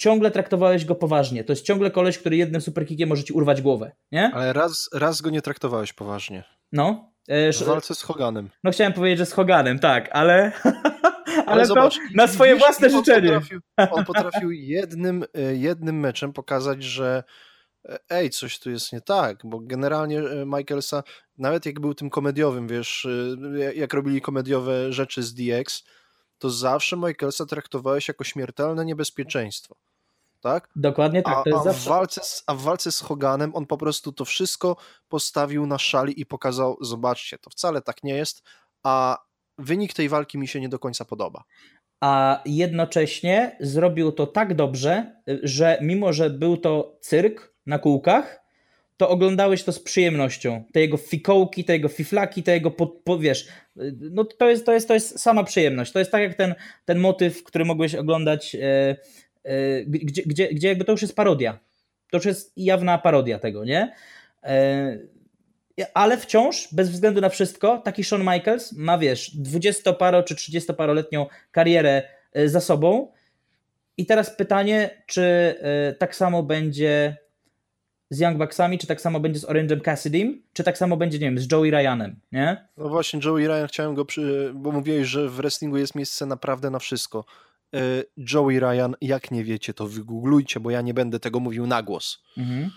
ciągle traktowałeś go poważnie. To jest ciągle koleś, który jednym superkickiem może ci urwać głowę, nie? Ale raz, raz go nie traktowałeś poważnie. No. E, W walce z Hoganem. No chciałem powiedzieć, że z Hoganem, tak, ale... ale, ale zobacz, na swoje widzisz, własne on życzenie. Potrafił, on potrafił jednym, e, jednym meczem pokazać, że e, ej, coś tu jest nie tak, bo generalnie Michaelsa, nawet jak był tym komediowym, wiesz, jak robili komediowe rzeczy z DX, to zawsze Michaelsa traktowałeś jako śmiertelne niebezpieczeństwo. Tak? Dokładnie tak, A, to jest a, w zawsze... walce z, a w walce z Hoganem on po prostu to wszystko postawił na szali i pokazał, zobaczcie, to wcale tak nie jest, a wynik tej walki mi się nie do końca podoba. a jednocześnie zrobił to tak dobrze, że mimo, że był to cyrk na kółkach, to oglądałeś to z przyjemnością. Te jego fikołki, te jego fiflaki, te jego, pod, pod, wiesz, no to jest, to, jest, to jest sama przyjemność. To jest tak jak ten, ten motyw, który mogłeś oglądać, e, gdzie, gdzie, gdzie jakby to już jest parodia. To już jest jawna parodia tego, nie? E, ale wciąż, bez względu na wszystko, taki Shawn Michaels ma, wiesz, 20-paro czy 30-paroletnią karierę e, za sobą. I teraz pytanie, czy e, tak samo będzie z Young Bucksami, czy tak samo będzie z Orange'em Cassidym, czy tak samo będzie, nie wiem, z Joey Ryanem, nie? No właśnie, Joey Ryan, chciałem go, przy... bo mówiłeś, że w wrestlingu jest miejsce naprawdę na wszystko. E, Joey Ryan, jak nie wiecie, to wygooglujcie, bo ja nie będę tego mówił na głos. Mhm.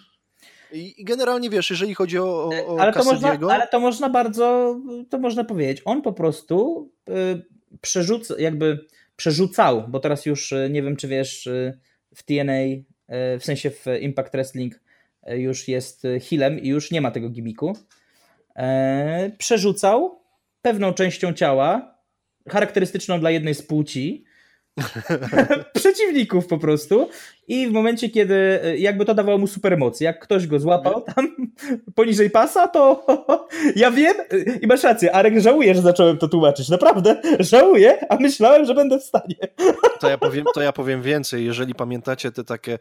I generalnie wiesz, jeżeli chodzi o, o ale, to można, ale to można bardzo, to można powiedzieć. On po prostu y, przerzuca, jakby przerzucał, bo teraz już y, nie wiem, czy wiesz, w TNA, w sensie w Impact Wrestling już jest healem i już nie ma tego gimiku. E, przerzucał pewną częścią ciała, charakterystyczną dla jednej z płci, przeciwników po prostu. I w momencie, kiedy jakby to dawało mu supermoc, jak ktoś go złapał tam poniżej pasa, to ja wiem i masz rację, Arek żałuję, że zacząłem to tłumaczyć, naprawdę żałuję, a myślałem, że będę w stanie. To ja powiem, to ja powiem więcej, jeżeli pamiętacie te takie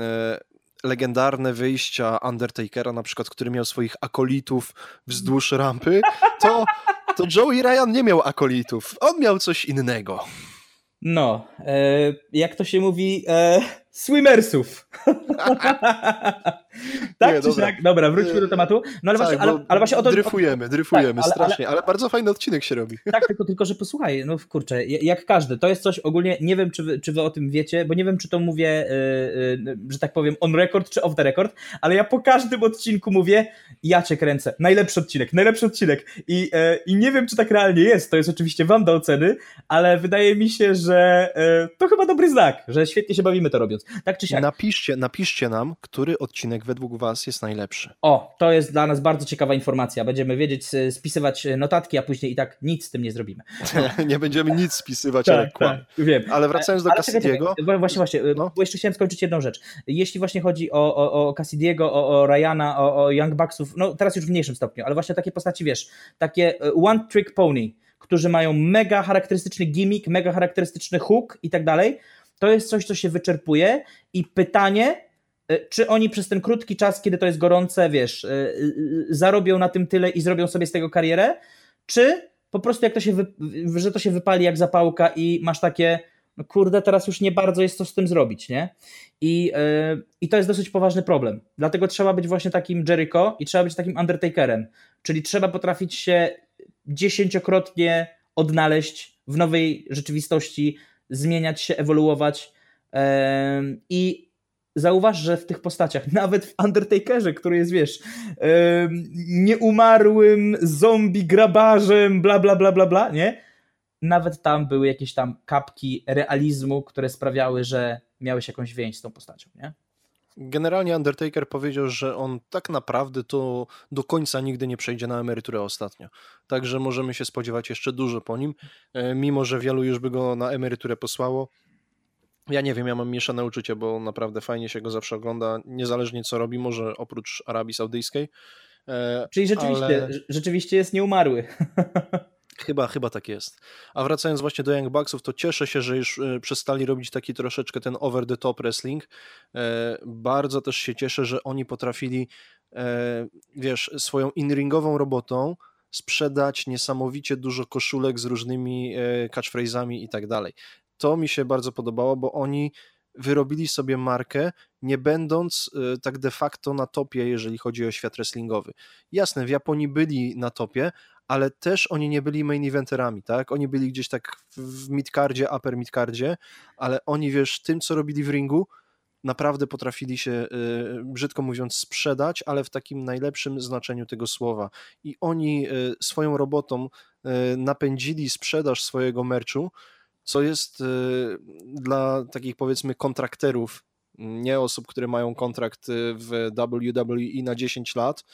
e, legendarne wyjścia Undertakera na przykład, który miał swoich akolitów wzdłuż rampy, to, to Joey Ryan nie miał akolitów, on miał coś innego. No, e, jak to się mówi, e, swimmersów. tak Nie, czy dobra. siak? Dobra, wróćmy do tematu. No ale, tak, właśnie, ale, ale właśnie o to... Dryfujemy, dryfujemy, tak, ale- strasznie, ale, bardzo fajny odcinek się robi. Tak, tylko, tylko że posłuchaj, no kurczę, jak każdy, to jest coś ogólnie, nie wiem, czy wy, czy wy o tym wiecie, bo nie wiem, czy to mówię, yy, yy, że tak powiem, on record, czy off the record, ale ja po każdym odcinku mówię, ja cię kręcę, najlepszy odcinek, najlepszy odcinek i, yy, i nie wiem, czy tak realnie jest, to jest oczywiście wam do oceny, ale wydaje mi się, że yy, to chyba dobry znak, że świetnie się bawimy to robiąc. Tak czy siak. Napiszcie, napiszcie nam, który odcinek według was jest najlepszy. O, to jest dla nas bardzo ciekawa informacja, będziemy wiedzieć, spisywać notatki, a później i tak nic z tym nie zrobimy. nie będziemy nic spisywać, ale kłam. wiem. Ale wracając do Ale czekaj, Cassidy'ego, czekaj, Właśnie, właśnie, No. bo jeszcze chciałem skończyć jedną rzecz. Jeśli właśnie chodzi o, o, o Cassidy'ego, o, o Ryana, o, o Young Bucksów, no teraz już w mniejszym stopniu, ale właśnie takie postaci, wiesz, takie e, one trick pony, którzy mają mega charakterystyczny gimmick, mega charakterystyczny hook i tak dalej, to jest coś, co się wyczerpuje i pytanie, e, czy oni przez ten krótki czas, kiedy to jest gorące, wiesz, e, e, zarobią na tym tyle i zrobią sobie z tego karierę, czy po prostu jak to się, wy, że to się wypali jak zapałka i masz takie, no kurde, teraz już nie bardzo jest co z tym zrobić, nie? I, yy, I to jest dosyć poważny problem. Dlatego trzeba być właśnie takim Jericho i trzeba być takim Undertakerem. Czyli trzeba potrafić się dziesięciokrotnie odnaleźć w nowej rzeczywistości, zmieniać się, ewoluować. Yy, I zauważ, że w tych postaciach, nawet w Undertakerze, który jest, wiesz, nieumarłym zombie grabarzem, bla, bla, bla, bla, bla, nie? Nawet tam były jakieś tam kapki realizmu, które sprawiały, że miałeś jakąś więź z tą postacią, nie? generalnie Undertaker powiedział, że on tak naprawdę to do końca nigdy nie przejdzie na emeryturę ostatnio. Także możemy się spodziewać jeszcze dużo po nim, e, mimo że wielu już by go na emeryturę posłało. Ja nie wiem, ja mam mieszane uczucie, bo naprawdę fajnie się go zawsze ogląda, niezależnie co robi, może oprócz Arabii Saudyjskiej. E, Czyli rzeczywiście, ale- rzeczywiście jest nieumarły. Chyba, chyba tak jest. A wracając właśnie do Young Bucksów, to cieszę się, że już e, przestali robić taki troszeczkę ten over the top wrestling. E, Bardzo też się cieszę, że oni potrafili, wiesz, swoją in-ringową robotą sprzedać niesamowicie dużo koszulek z różnymi catchphrase'ami i tak dalej. To mi się bardzo podobało, bo oni wyrobili sobie markę, nie będąc y, tak de facto na topie, jeżeli chodzi o świat wrestlingowy. Jasne, w Japonii byli na topie, ale też oni nie byli main eventerami, tak? Oni byli gdzieś tak w midcardzie, upper midcardzie, ale oni, wiesz, tym, co robili w ringu, naprawdę potrafili się, y, brzydko mówiąc, sprzedać, ale w takim najlepszym znaczeniu tego słowa. I oni y, swoją robotą napędzili sprzedaż swojego merchu, co jest dla takich powiedzmy kontrakterów, nie osób, które mają kontrakt w WWE na 10 lat,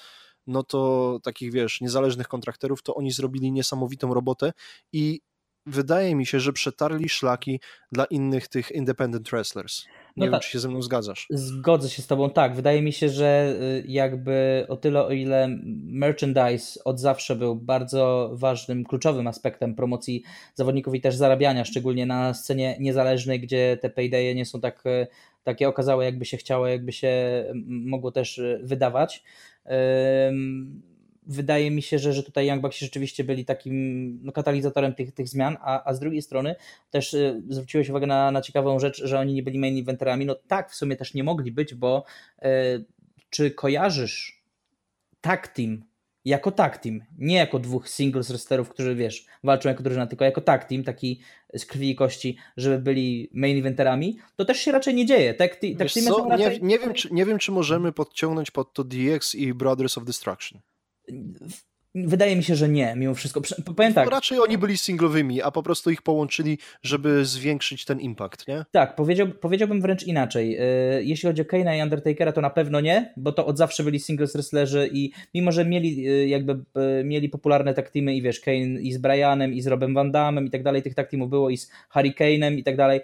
no to takich wiesz, niezależnych kontrakterów, to oni zrobili niesamowitą robotę i wydaje mi się, że przetarli szlaki dla innych tych independent wrestlers. Nie no wiem, tak. czy się ze mną zgadzasz. Zgodzę się z tobą, tak. Wydaje mi się, że y, jakby o tyle, o ile merchandise od zawsze był bardzo ważnym, kluczowym aspektem promocji zawodników i też zarabiania, szczególnie na scenie niezależnej, gdzie te paydaye nie są tak, y, takie okazałe, jakby się chciało, jakby się mogło też y, wydawać wydaje mi się, że, że tutaj Young Bucks rzeczywiście byli takim no, katalizatorem tych, tych zmian, a, a z drugiej strony też y, zwróciłeś uwagę na, na ciekawą rzecz, że oni nie byli main eventerami. No tak, w sumie też nie mogli być, bo y, czy kojarzysz tag team jako tag team, nie jako dwóch singles wrestlerów, którzy wiesz, walczą jako drużyna, tylko jako tag team, taki z krwi i kości, żeby byli main eventerami, to też się raczej nie dzieje. Tag, tag raczej... nie, nie, wiem, czy, nie wiem, czy możemy podciągnąć pod to DX i Brothers of Destruction. Wydaje mi się, że nie, mimo wszystko. Powiem tak. Raczej oni byli singlowymi, a po prostu ich połączyli, żeby zwiększyć ten impact, nie? Tak, powiedział, powiedziałbym wręcz inaczej. Y, jeśli chodzi o Kane'a i Undertakera, to na pewno nie, bo to od zawsze byli singles wrestlerzy i mimo, że mieli y, jakby y, mieli popularne tag teamy i wiesz, Kane i z Brianem i z Robem Van Damme i tak dalej, tych tag teamów było i z Hurricane'em i tak dalej,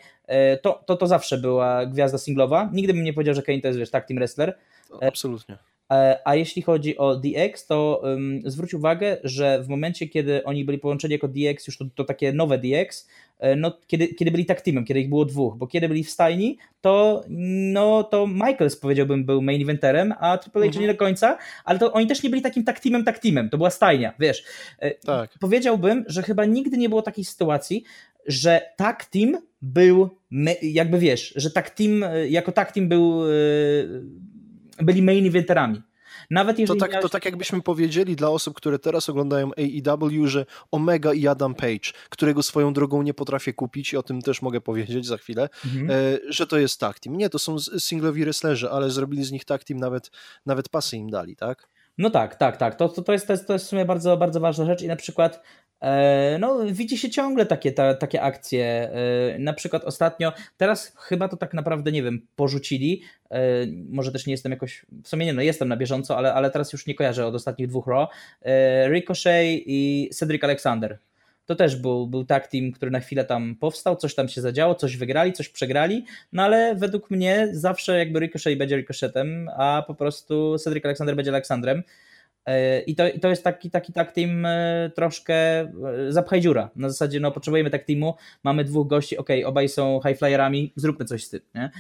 to, to, to zawsze była gwiazda singlowa. Nigdy bym nie powiedział, że Kane to jest wiesz, tag team wrestler. Absolutnie. E, a jeśli chodzi o DX, to um, zwróć uwagę, że w momencie, kiedy oni byli połączeni jako DX, już to, to takie nowe DX, e, no, kiedy, kiedy byli tak teamem, kiedy ich było dwóch, bo kiedy byli w stajni, to, no, to Michaels powiedziałbym był main eventerem, a Triple H mhm. nie do końca, ale to oni też nie byli takim tak teamem, tak teamem, to była stajnia, wiesz. E, tak. Powiedziałbym, że chyba nigdy nie było takiej sytuacji, że tak team był, jakby wiesz, że tak team, jako tak team był byli main eventerami. Nawet jeżeli to, tak, miałeś... to tak jakbyśmy powiedzieli dla osób, które teraz oglądają AEW, że Omega i Adam Page, którego swoją drogą nie potrafię kupić i o tym też mogę powiedzieć za chwilę, mhm. e, że to jest tag team. Nie, to są singlowi wrestlerzy, ale zrobili z nich tag team, nawet, nawet pasy im dali, tak? No tak, tak, tak. To, to, to, jest, to, jest, to jest w sumie bardzo, bardzo ważna rzecz i na przykład e, no, widzi się ciągle takie, ta, takie akcje. E, na przykład ostatnio, teraz chyba to tak naprawdę, nie wiem, porzucili. E, może też nie jestem jakoś, w sumie nie, no jestem na bieżąco, ale, ale teraz już nie kojarzę od ostatnich dwóch Raw. Ricochet i Cedric Alexander. To też był, był tak team, który na chwilę tam powstał, coś tam się zadziało, coś wygrali, coś przegrali, no ale według mnie zawsze jakby Ricochet będzie Ricochetem, a po prostu Cedric Alexander będzie Aleksandrem. E, I to, I to jest taki, taki tak team e, troszkę e, zapchaj dziura. Na zasadzie, no potrzebujemy tak teamu, mamy dwóch gości, ok, obaj są high flyerami, zróbmy coś z tym. Nie?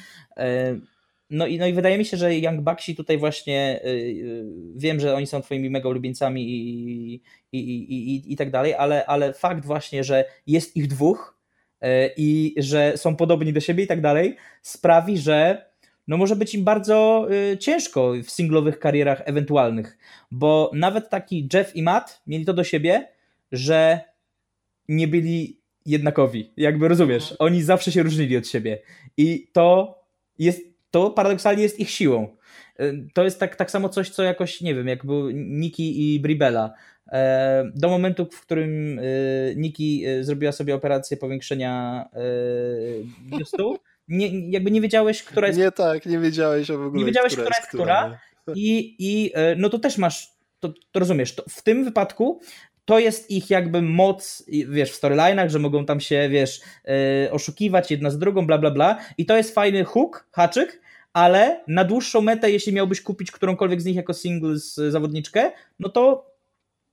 No i, no i wydaje mi się, że Young Bucksi tutaj właśnie yy, wiem, że oni są twoimi mega ulubieńcami i, i, i, i, i tak dalej, ale, ale fakt właśnie, że jest ich dwóch yy, i że są podobni do siebie i tak dalej, sprawi, że no może być im bardzo yy, ciężko w singlowych karierach ewentualnych, bo nawet taki Jeff i Matt mieli to do siebie, że nie byli jednakowi, jakby rozumiesz, oni zawsze się różnili od siebie i to jest to paradoksalnie jest ich siłą. E, to jest tak, tak samo coś, co jakoś, nie wiem, jak był Niki i Bribella. E, do momentu, w którym e, Niki zrobiła sobie operację powiększenia biustu, nie, jakby nie wiedziałeś, która jest. Nie tak, nie wiedziałeś o w ogóle. Nie wiedziałeś, która, która jest która. I, I no to też masz, to, to rozumiesz, to w tym wypadku to jest ich jakby moc, wiesz, w storylinach, że mogą tam się, wiesz, yy, oszukiwać jedna z drugą, bla, bla, bla. I to jest fajny hook, haczyk, ale na dłuższą metę, jeśli miałbyś kupić którąkolwiek z nich jako singles zawodniczkę, no to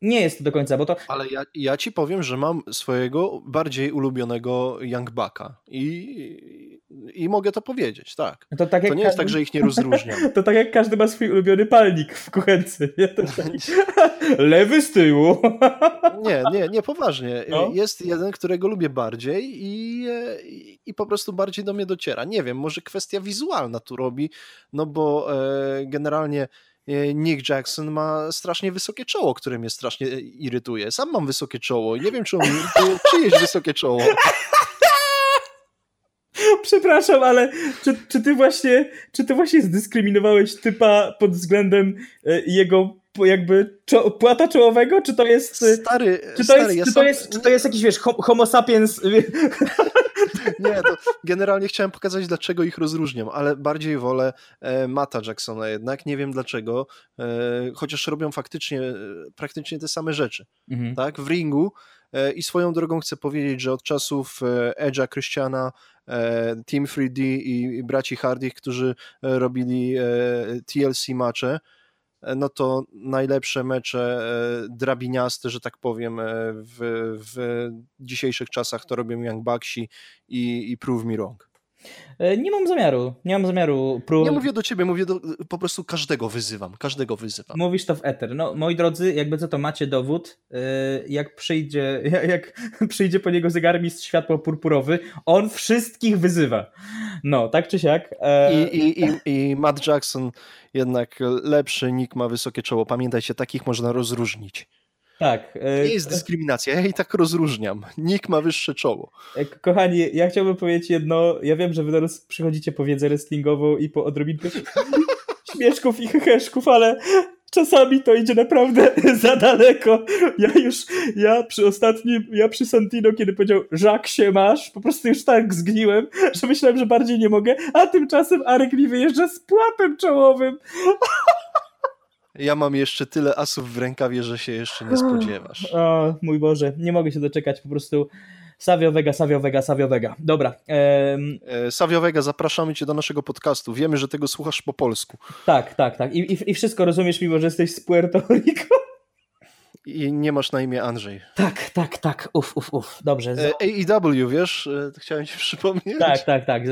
nie jest to do końca, bo to... Ale ja, ja ci powiem, że mam swojego bardziej ulubionego Young Bucka i, i mogę to powiedzieć, tak. To, tak to nie jest tak, że ich nie rozróżniam. To tak jak każdy ma swój ulubiony palnik w kuchence. Nie? Tak... Lewy z tyłu. Nie, nie, nie, poważnie. No? Jest jeden, którego lubię bardziej i, i, po prostu bardziej do mnie dociera. Nie wiem, może kwestia wizualna tu robi, no bo e, generalnie Nick Jackson ma strasznie wysokie czoło, które mnie strasznie e, irytuje. Sam mam wysokie czoło i nie wiem, czy on irytuje czyjeś wysokie czoło. Przepraszam, ale czy, czy, ty właśnie, czy ty właśnie zdyskryminowałeś typa pod względem e, jego jakby czo płata czołowego, czy to jest... Stary, czy to stary, jest, ja czy, to jest, czy to jest jakiś, wiesz, homo sapiens... Nie, to generalnie chciałem pokazać, dlaczego ich rozróżniam, ale bardziej wolę e, Mata Jacksona jednak, nie wiem dlaczego, e, chociaż robią faktycznie e, praktycznie te same rzeczy, mhm. tak, w ringu i swoją drogą chcę powiedzieć, że od czasów Edge'a, Christiana, Team 3D i, i braci Hardy, którzy robili TLC macze, no to najlepsze mecze e, drabiniaste, że tak powiem, e, w, w dzisiejszych czasach to robią Young Bucksi i, i Prove Me Wrong. Nie mam zamiaru, nie mam zamiaru. Prób... Nie mówię do ciebie, mówię do, po prostu każdego wyzywam, każdego wyzywam. Mówisz to w eter. No, moi drodzy, jakby co to macie dowód, jak przyjdzie, jak przyjdzie po niego zegarmistrz światło purpurowy, on wszystkich wyzywa. No, tak czy siak. I, i, i, i Matt Jackson jednak lepszy, nick ma wysokie czoło. Pamiętajcie, takich można rozróżnić. Tak. E, nie jest dyskryminacja, ja i tak rozróżniam. Nick ma wyższe czoło. E, kochani, ja chciałbym powiedzieć jedno. Ja wiem, że wy teraz przychodzicie po wiedzę wrestlingową i po odrobinkę śmieszków i heheszków, ale czasami to idzie naprawdę za daleko. Ja już, ja przy ostatnim, ja przy Santino, kiedy powiedział Żak się masz, po prostu już tak zgniłem, że myślałem, że bardziej nie mogę, a tymczasem Arek mi wyjeżdża z płatem czołowym. Ja mam jeszcze tyle asów w rękawie, że się jeszcze nie spodziewasz. O, mój Boże, nie mogę się doczekać, po prostu Savio Vega, Savio Vega, Savio Vega. Dobra. Um... Savio Vega, zapraszamy cię do naszego podcastu. Wiemy, że tego słuchasz po polsku. Tak, tak, tak. I, i, i wszystko rozumiesz, mimo że jesteś z Puerto Rico. I nie masz na imię Andrzej. Tak, tak, tak. Uf, uf, uf. Dobrze. AEW, wiesz? E, chciałem ci przypomnieć. Tak, tak, tak.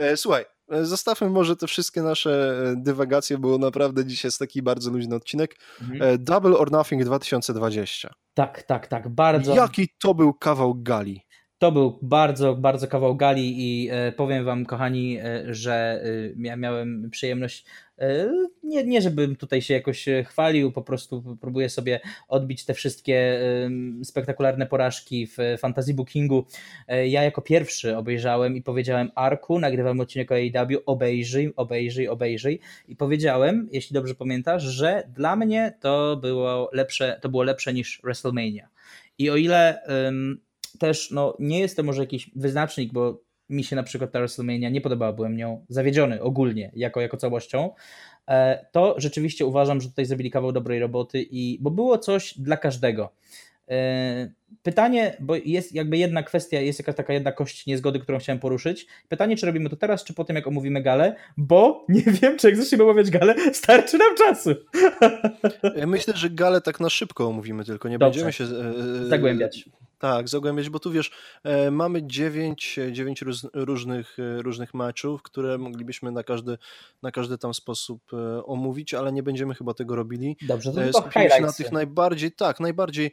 E, słuchaj, E, zostawmy może te wszystkie nasze e, dywagacje, było naprawdę dzisiaj jest taki bardzo luźny odcinek. Mhm. E, Double or Nothing 2020. Tak, tak, tak, bardzo. Jaki to był kawał gali. To był bardzo, bardzo kawał gali i powiem wam, kochani, że miałem przyjemność E, nie, nie, żebym tutaj się jakoś e, chwalił, po prostu próbuję sobie odbić te wszystkie spektakularne porażki w fantasy bookingu. E, ja jako pierwszy obejrzałem i powiedziałem Arku, nagrywam odcinek o AEW, obejrzyj, obejrzyj, obejrzyj i powiedziałem, jeśli dobrze pamiętasz, że dla mnie to było lepsze, to było lepsze niż WrestleMania. I o ile um, też no, nie jest to może jakiś wyznacznik, bo mi się na przykład ta WrestleMania nie podobała, byłem nią zawiedziony ogólnie, jako, jako całością, e, to rzeczywiście uważam, że tutaj zrobili kawał dobrej roboty, i, bo było coś dla każdego. E, pytanie, bo jest jakby jedna kwestia, jest jakaś taka jedna kość niezgody, którą chciałem poruszyć. Pytanie, czy robimy to teraz, czy po tym, jak omówimy galę, bo nie wiem, czy jak zaczniemy omawiać galę, starczy nam czasu. Myślę, że galę tak na szybko omówimy, tylko nie Dobrze. będziemy się zagłębiać. Tak, zagłębiać, bo tu wiesz, e, mamy dziewięć, e, dziewięć róż, różnych, e, różnych meczów, które moglibyśmy na każdy, na każdy tam sposób omówić, ale nie będziemy chyba tego robili. Dobrze, to Skupimy się na tych najbardziej, tak, najbardziej,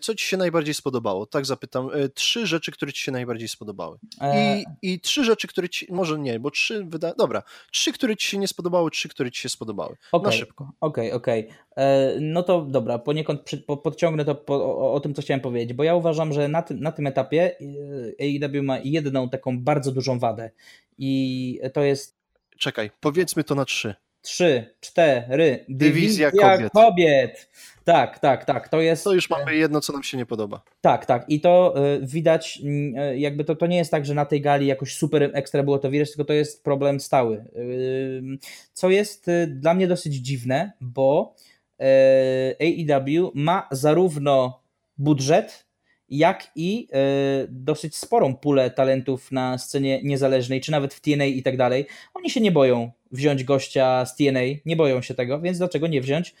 co Ci się najbardziej spodobało? Tak zapytam, trzy rzeczy, które Ci się najbardziej spodobały. I, i trzy rzeczy, które Ci, może nie, bo trzy, wyda... dobra, trzy, które Ci się nie spodobały, trzy, które Ci się spodobały. Okay, na szybko. Okej, okay, okej. Okay. No to dobra, poniekąd podciągnę to po, o, o tym, co chciałem powiedzieć, bo ja uważam, że na tym, na tym etapie y, AEW ma jedną taką bardzo dużą wadę i to jest... Czekaj, powiedzmy to na trzy. Trzy, cztery. Dywizja, Dywizja kobiet. kobiet. Tak, tak, tak. To jest. To już mamy jedno, co nam się nie podoba. Tak, tak. I to widać, jakby to, to nie jest tak, że na tej gali jakoś super ekstra było to widać, tylko to jest problem stały. Co jest dla mnie dosyć dziwne, bo AEW ma zarówno budżet, jak i e, dosyć sporą pulę talentów na scenie niezależnej, czy nawet w TNA i tak dalej. Oni się nie boją wziąć gościa z TNA, nie boją się tego, więc dlaczego nie wziąć e,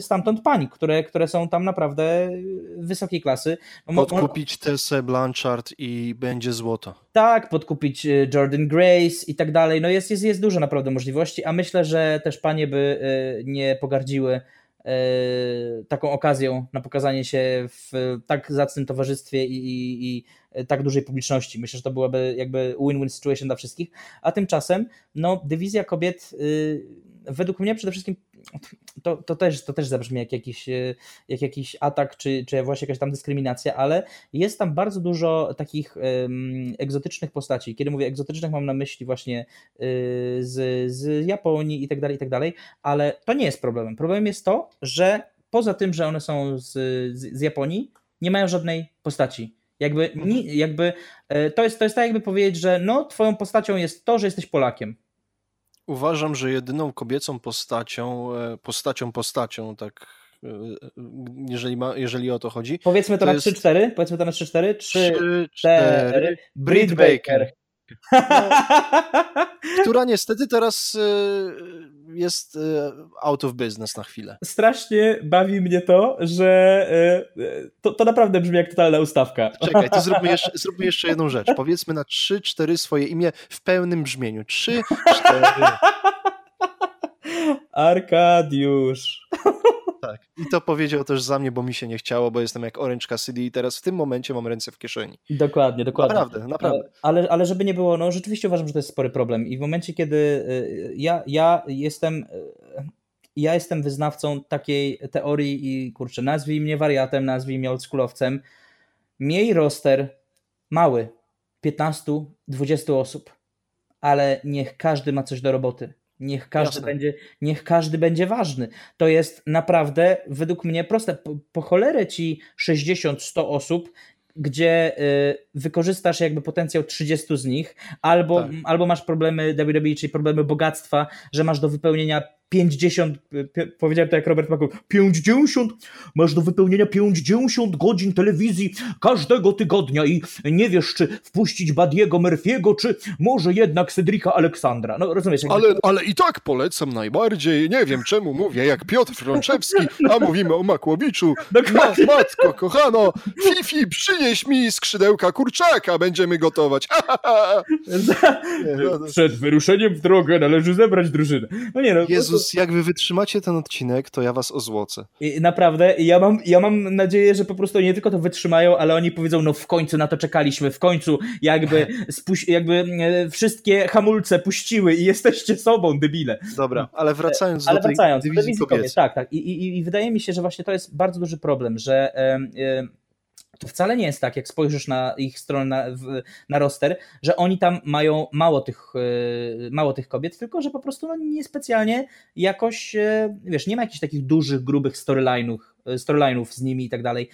stamtąd pań, które, które są tam naprawdę wysokiej klasy. Podkupić Tessę Blanchard i będzie złoto. Tak, podkupić e, Jordan Grace i tak dalej. No jest, jest, jest dużo naprawdę możliwości, a myślę, że też panie by nie pogardziły E, taką okazją na pokazanie się w tak zacnym towarzystwie i, i, i, tak dużej publiczności. Myślę, że to byłaby jakby win-win situation dla wszystkich. A tymczasem, no, dywizja kobiet y, według mnie przede wszystkim to, to, też, to też zabrzmi jak jakiś, e, jak jakiś atak, czy, czy właśnie jakaś tam dyskryminacja, ale jest tam bardzo dużo takich um, egzotycznych postaci. Kiedy mówię egzotycznych, mam na myśli właśnie y, z, z Japonii i tak dalej, i tak dalej, ale to nie jest problemem. Problemem jest to, że poza tym, że one są z, z, z Japonii, nie mają żadnej postaci. Jakby, jakby e, to, jest, to jest tak, jakby powiedzieć, że no, twoją postacią jest to, że jesteś Polakiem. Uważam, że jedyną kobiecą postacią, e, postacią, postacią, tak e, jeżeli, ma, jeżeli o to chodzi. Powiedzmy to, to na jest... 3-4. Powiedzmy to na 3-4. 3-4. Brit Baker. No, która niestety teraz e, jest e, out of business na chwilę. Strasznie bawi mnie to, że e, to, to naprawdę brzmi jak totalna ustawka. Czekaj, to zróbmy jeszcze, zróbmy jeszcze jedną rzecz. Powiedzmy na 3-4 swoje imię w pełnym brzmieniu. 3-4. Arkadiusz. Tak. I to powiedział też za mnie, bo mi się nie chciało, bo jestem jak Orange Cassidy i teraz w tym momencie mam ręce w kieszeni. Dokładnie, dokładnie. Naprawdę, naprawdę. Ale, ale żeby nie było, no rzeczywiście uważam, że to jest spory problem i w momencie, kiedy y, ja, ja jestem y, ja jestem wyznawcą takiej teorii i kurczę, nazwij mnie wariatem, nazwij mnie oldschoolowcem. Miej roster mały, 15-20 osób, ale niech każdy ma coś do roboty. Niech każdy, będzie, niech każdy będzie ważny. To jest naprawdę według mnie proste. Po, po cholerę ci 60-100 osób, gdzie y, wykorzystasz jakby potencjał 30 z nich, albo, tak. albo masz problemy WWE, czyli problemy bogactwa, że masz do wypełnienia 50, powiedziałem to jak Robert Maku, 50, masz do wypełnienia 50 godzin telewizji każdego tygodnia i nie wiesz, czy wpuścić Badiego Murphy'ego, czy może jednak Cedrika Aleksandra. No rozumiesz? Jakby... Ale, ale i tak polecam najbardziej, nie wiem czemu mówię, jak Piotr Frączewski, a mówimy o Makłowiczu. Ma, matko, kochano, Fifi, przynieś mi skrzydełka kurczaka, będziemy gotować. No, Przed wyruszeniem w drogę należy zebrać drużynę. No nie no. Jezus Jezus, jak wy wytrzymacie ten odcinek, to ja was ozłocę. I naprawdę, ja mam, ja mam nadzieję, że po prostu nie tylko to wytrzymają, ale oni powiedzą, no w końcu na to czekaliśmy, w końcu jakby, spuś, jakby e, wszystkie hamulce puściły i jesteście sobą, debile. Dobra, ale wracając ale do wracając, tej dywizji kobiet. Tak, tak. I, i, I wydaje mi się, że właśnie to jest bardzo duży problem, że to wcale nie jest tak, jak spojrzysz na ich stronę, na, na roster, że oni tam mają mało tych, e, mało tych kobiet, tylko że po prostu no, niespecjalnie jakoś, e, wiesz, nie ma jakichś takich dużych, grubych storyline'ów, e, storyline'ów z nimi i tak dalej.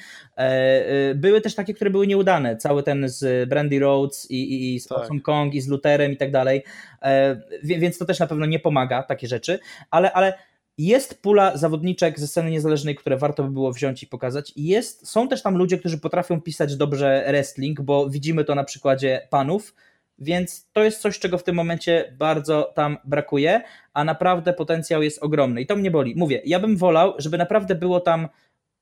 Były też takie, które były nieudane. Cały ten z Brandy Rhodes i, i, i z tak. Kong i z Lutherem i tak dalej. Więc to też na pewno nie pomaga, takie rzeczy, ale, ale jest pula zawodniczek ze sceny niezależnej, które warto by było wziąć i pokazać. Jest, są też tam ludzie, którzy potrafią pisać dobrze wrestling, bo widzimy to na przykładzie panów, więc to jest coś, czego w tym momencie bardzo tam brakuje, a naprawdę potencjał jest ogromny i to mnie boli. Mówię, ja bym wolał, żeby naprawdę było tam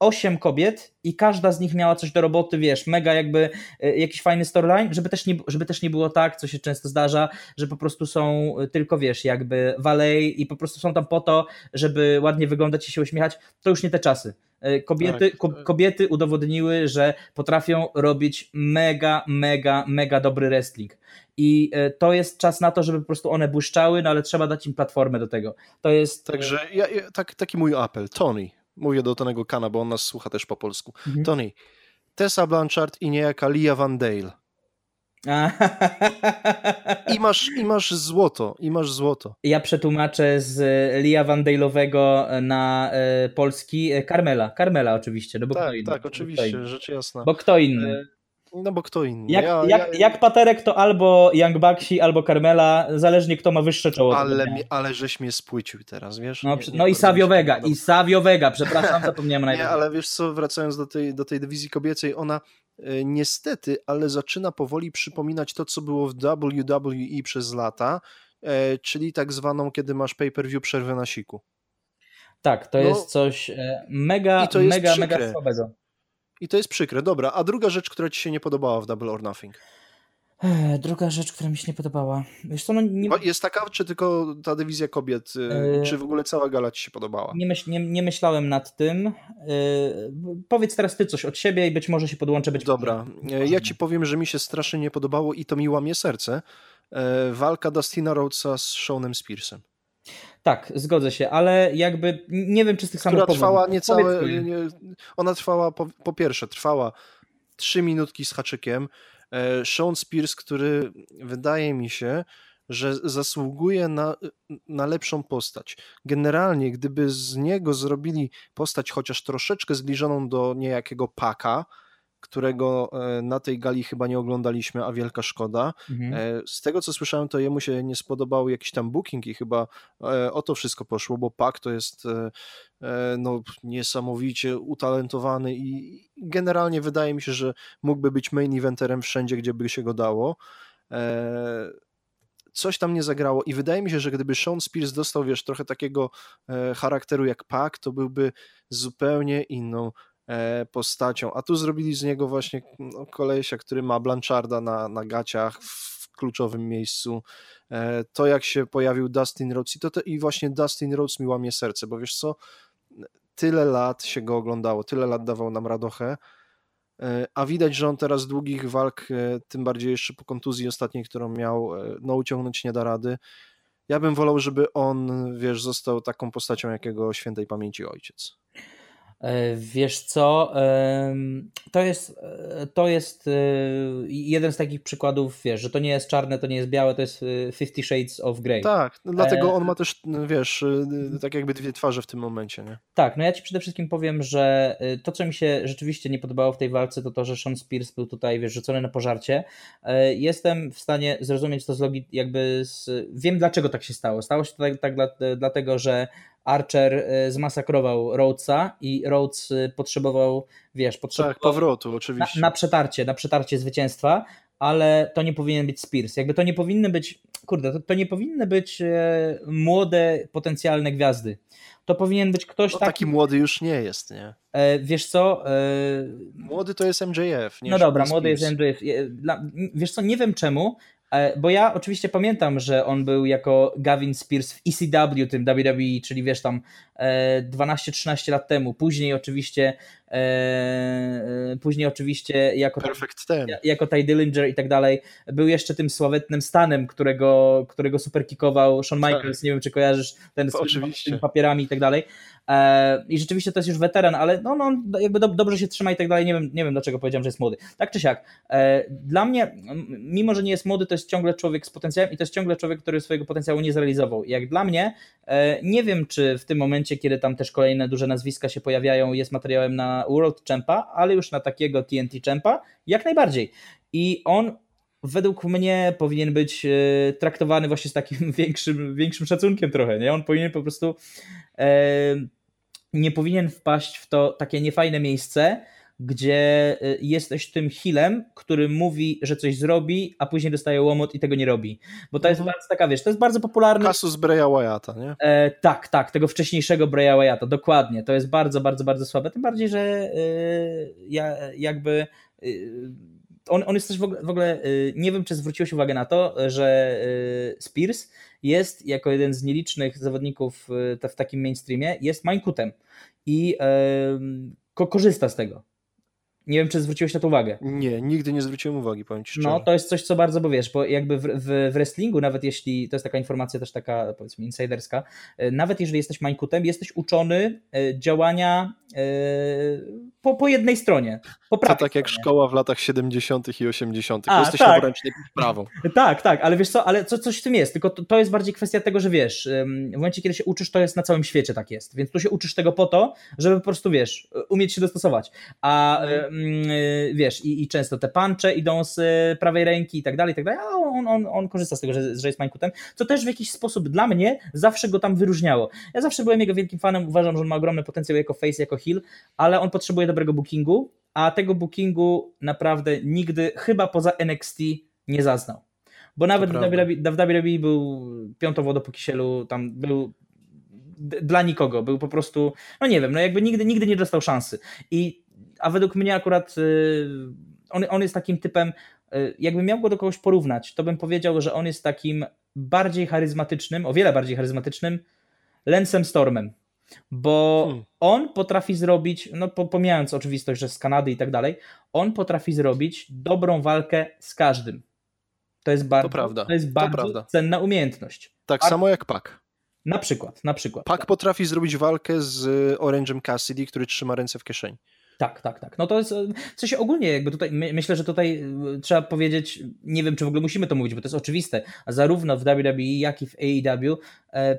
osiem kobiet i każda z nich miała coś do roboty, wiesz, mega jakby e, jakiś fajny storyline, żeby też nie, żeby też nie było tak, co się często zdarza, że po prostu są tylko, wiesz, jakby valet i po prostu są tam po to, żeby ładnie wyglądać i się uśmiechać, to już nie te czasy. E, kobiety, tak, tak. kobiety udowodniły, że potrafią robić mega, mega, mega dobry wrestling. I e, to jest czas na to, żeby po prostu one błyszczały, no ale trzeba dać im platformę do tego. To jest. Także ja, ja, tak, taki mój apel. Tony, Mówię do Tonego Kana, bo on nas słucha też po polsku. Mhm. Tony, Tessa Blanchard i niejaka Lia Van Dale. I masz, I masz złoto, i masz złoto. Ja przetłumaczę z Lia Van Dale'owego na e, polski Carmela. Carmela oczywiście. No bo tak, inny, tak, oczywiście, rzecz jasna. Bo kto inny? No bo kto inny? Jak, ja, jak, ja, jak Paterek to albo Young Bucksi, albo Carmela, zależnie kto ma wyższe czoło. ale, mi- ale żeś mnie spłycił teraz, wiesz? No, Nie- przy- nie no i Savio Vega, i Savio Vega, przepraszam, zapomniałem Nie, najpierw. ale wiesz co, wracając do tej, do tej dywizji kobiecej, ona e, niestety, ale zaczyna powoli przypominać to, co było w WWE przez lata, e, czyli tak zwaną, kiedy masz pay-per-view przerwę na siku. Tak, to No. jest coś e, mega, mega, przykre. mega słabego. I to jest przykre. Dobra, a druga rzecz, która ci się nie podobała w Double or Nothing? Druga rzecz, która mi się nie podobała. Wiesz co, no nie, Jest taka, czy tylko ta dywizja kobiet, e, E, czy w ogóle cała gala ci się podobała? nie, myśl, nie, nie myślałem nad tym. Yy, powiedz teraz ty coś od siebie i być może się podłączę. Być Dobra, może- e, ja ci powiem, że mi się strasznie nie podobało i to mi łamie serce. E, Walka Dustina Rhodesa z Seanem Spearsem. Tak, zgodzę się, ale jakby nie wiem, czy z tych samych powodów. trwała niecałe. Nie- Ona trwała, po, po pierwsze, trwała trzy minutki z haczykiem. E, Sean Spears, który wydaje mi się, że zasługuje na, na lepszą postać. Generalnie, gdyby z niego zrobili postać chociaż troszeczkę zbliżoną do niejakiego Paka, którego e, na tej gali chyba nie oglądaliśmy, a wielka szkoda. Mhm. E, Z tego co słyszałem, to jemu się nie spodobał jakiś tam booking i chyba e, o to wszystko poszło, bo Pak to jest no, niesamowicie utalentowany i generalnie wydaje mi się, że mógłby być main eventerem wszędzie, gdzie by się go dało. Coś tam nie zagrało i wydaje mi się, że gdyby Sean Spears dostał, wiesz, trochę takiego e, charakteru jak Pak, to byłby zupełnie inną postacią, a tu zrobili z niego właśnie no, kolesia, który ma Blancharda na, na gaciach w kluczowym miejscu. E, To jak się pojawił Dustin Rhodes i, to te, i właśnie Dustin Rhodes mi łamie serce, bo wiesz co, tyle lat się go oglądało, tyle lat dawał nam radochę, e, a widać, że on teraz długich walk, e, tym bardziej jeszcze po kontuzji ostatniej, którą miał, e, no uciągnąć nie da rady. Ja bym wolał, żeby on, wiesz, został taką postacią jakiego świętej pamięci ojciec. E, Wiesz co, to jest, e, to jest e, jeden z takich przykładów, wiesz, że to nie jest czarne, to nie jest białe, to jest Fifty Shades of Grey. Tak, no dlatego on ma też, wiesz, tak jakby dwie twarze w tym momencie, nie? Tak, no ja ci przede wszystkim powiem, że to, co mi się rzeczywiście nie podobało w tej walce, to to, że Sean Spears był tutaj, wiesz, rzucony na pożarcie. Jestem w stanie zrozumieć to z logiki, jakby z... Wiem, dlaczego tak się stało. Stało się to tak, tak dla, dlatego, że Archer y, zmasakrował Rhodesa i Rhodes y, potrzebował, wiesz, potrzebował Tak, powrotu, na, oczywiście. na przetarcie, na przetarcie zwycięstwa, ale to nie powinien być Spears. Jakby to nie powinny być, kurde, to, to nie powinny być e, młode, potencjalne gwiazdy. To powinien być ktoś No, taki, taki młody już nie jest, nie? e, wiesz co, e, Młody to jest MJF. Nie no dobra, młody jest Spears. MJF. Je- dla- Wiesz co, nie wiem czemu, e, bo ja oczywiście pamiętam, że on był jako Gavin Spears w ECW, tym WWE, czyli wiesz tam e, 12-13 lat temu. Później oczywiście e, e, później oczywiście jako Perfect Ten. jako Ty Dillinger i tak dalej. Był jeszcze tym sławetnym Stanem, którego, którego superkickował Shawn Michaels, nie wiem czy kojarzysz ten z, tymi papierami i tak dalej. E, I rzeczywiście to jest już weteran, ale no, no jakby do, dobrze się trzyma i tak dalej. Nie wiem, nie wiem dlaczego powiedziałem, że jest młody. Tak czy siak. E, dla mnie, mimo że nie jest młody, to jest ciągle człowiek z potencjałem i to jest ciągle człowiek, który swojego potencjału nie zrealizował. Jak dla mnie, e, nie wiem czy w tym momencie, kiedy tam też kolejne duże nazwiska się pojawiają, jest materiałem na World Champa, ale już na takiego TNT Champa, jak najbardziej. I on według mnie powinien być e, traktowany właśnie z takim większym, większym szacunkiem trochę, nie? On powinien po prostu e, nie powinien wpaść w to takie niefajne miejsce, gdzie e, jesteś tym healem, który mówi, że coś zrobi, a później dostaje łomot i tego nie robi. Bo to jest Mhm. bardzo taka, wiesz, to jest bardzo popularne. Kasus Breya Wyatta, nie? E, tak, tak, tego wcześniejszego Breya Wyatta, dokładnie. To jest bardzo, bardzo, bardzo słabe. Tym bardziej, że e, ja, jakby e, on, on jest też w ogóle, w ogóle, e, nie wiem, czy zwróciłeś uwagę na to, że e, Spears jest jako jeden z nielicznych zawodników w takim mainstreamie, jest Minekutem i ko- korzysta z tego. Nie wiem, czy zwróciłeś na to uwagę. Nie, nigdy nie zwróciłem uwagi, powiem ci szczerze. No, to jest coś, co bardzo, bo wiesz, bo jakby w, w, w wrestlingu, nawet jeśli, to jest taka informacja też taka, powiedzmy, insiderska, e, nawet jeżeli jesteś mańkutem, jesteś uczony e, działania e, po, po jednej stronie, po To prawej tak jak stronie. szkoła w latach 70. i 80. A, Jesteś tak. w prawą. Tak, tak, ale wiesz co, ale co, coś w tym jest, tylko to, to jest bardziej kwestia tego, że wiesz, w momencie, kiedy się uczysz, to jest na całym świecie tak jest, więc tu się uczysz tego po to, żeby po prostu, wiesz, umieć się dostosować, a mm, wiesz, i, i często te puncze idą z prawej ręki i tak dalej, i tak dalej, a on, on, on korzysta z tego, że, że jest Mańkutem, co też w jakiś sposób dla mnie zawsze go tam wyróżniało. Ja zawsze byłem jego wielkim fanem, uważam, że on ma ogromny potencjał jako face, jako heel, ale on potrzebuje dobrego bookingu, a tego bookingu naprawdę nigdy, chyba poza NXT, nie zaznał. Bo nawet w WWE, w WWE był piątą wodą po kisielu, tam był dla nikogo, był po prostu, no nie wiem, no jakby nigdy, nigdy nie dostał szansy. I, a według mnie akurat y, on, on jest takim typem, y, jakbym miał go do kogoś porównać, to bym powiedział, że on jest takim bardziej charyzmatycznym, o wiele bardziej charyzmatycznym Lensem Stormem. Bo hmm. on potrafi zrobić, no pomijając oczywistość, że z Kanady i tak dalej, on potrafi zrobić dobrą walkę z każdym. To jest bardzo, to prawda. To jest bardzo to cenna umiejętność. Tak samo jak Pak. Na przykład, na przykład. Pak tak. potrafi zrobić walkę z Orange'em Cassidy, który trzyma ręce w kieszeni. Tak, tak, tak. No to jest, w sensie ogólnie jakby tutaj, my, myślę, że tutaj y, trzeba powiedzieć, nie wiem, czy w ogóle musimy to mówić, bo to jest oczywiste, a zarówno w WWE, jak i w AEW, e,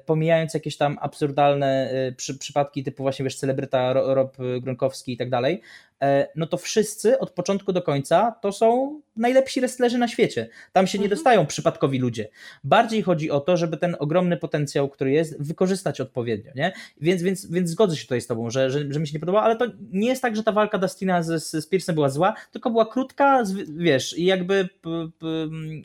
pomijając jakieś tam absurdalne e, przy, przypadki typu właśnie, wiesz, celebryta Rob Gronkowski i tak dalej, E, no to wszyscy od początku do końca to są najlepsi wrestlerzy na świecie. Tam się nie mhm. dostają przypadkowi ludzie. Bardziej chodzi o to, żeby ten ogromny potencjał, który jest, wykorzystać odpowiednio, nie? Więc, więc, więc zgodzę się tutaj z tobą, że, że, że mi się nie podoba, ale to nie jest tak, że ta walka Dustina z, z Pierce'em była zła, tylko była krótka, wiesz, i jakby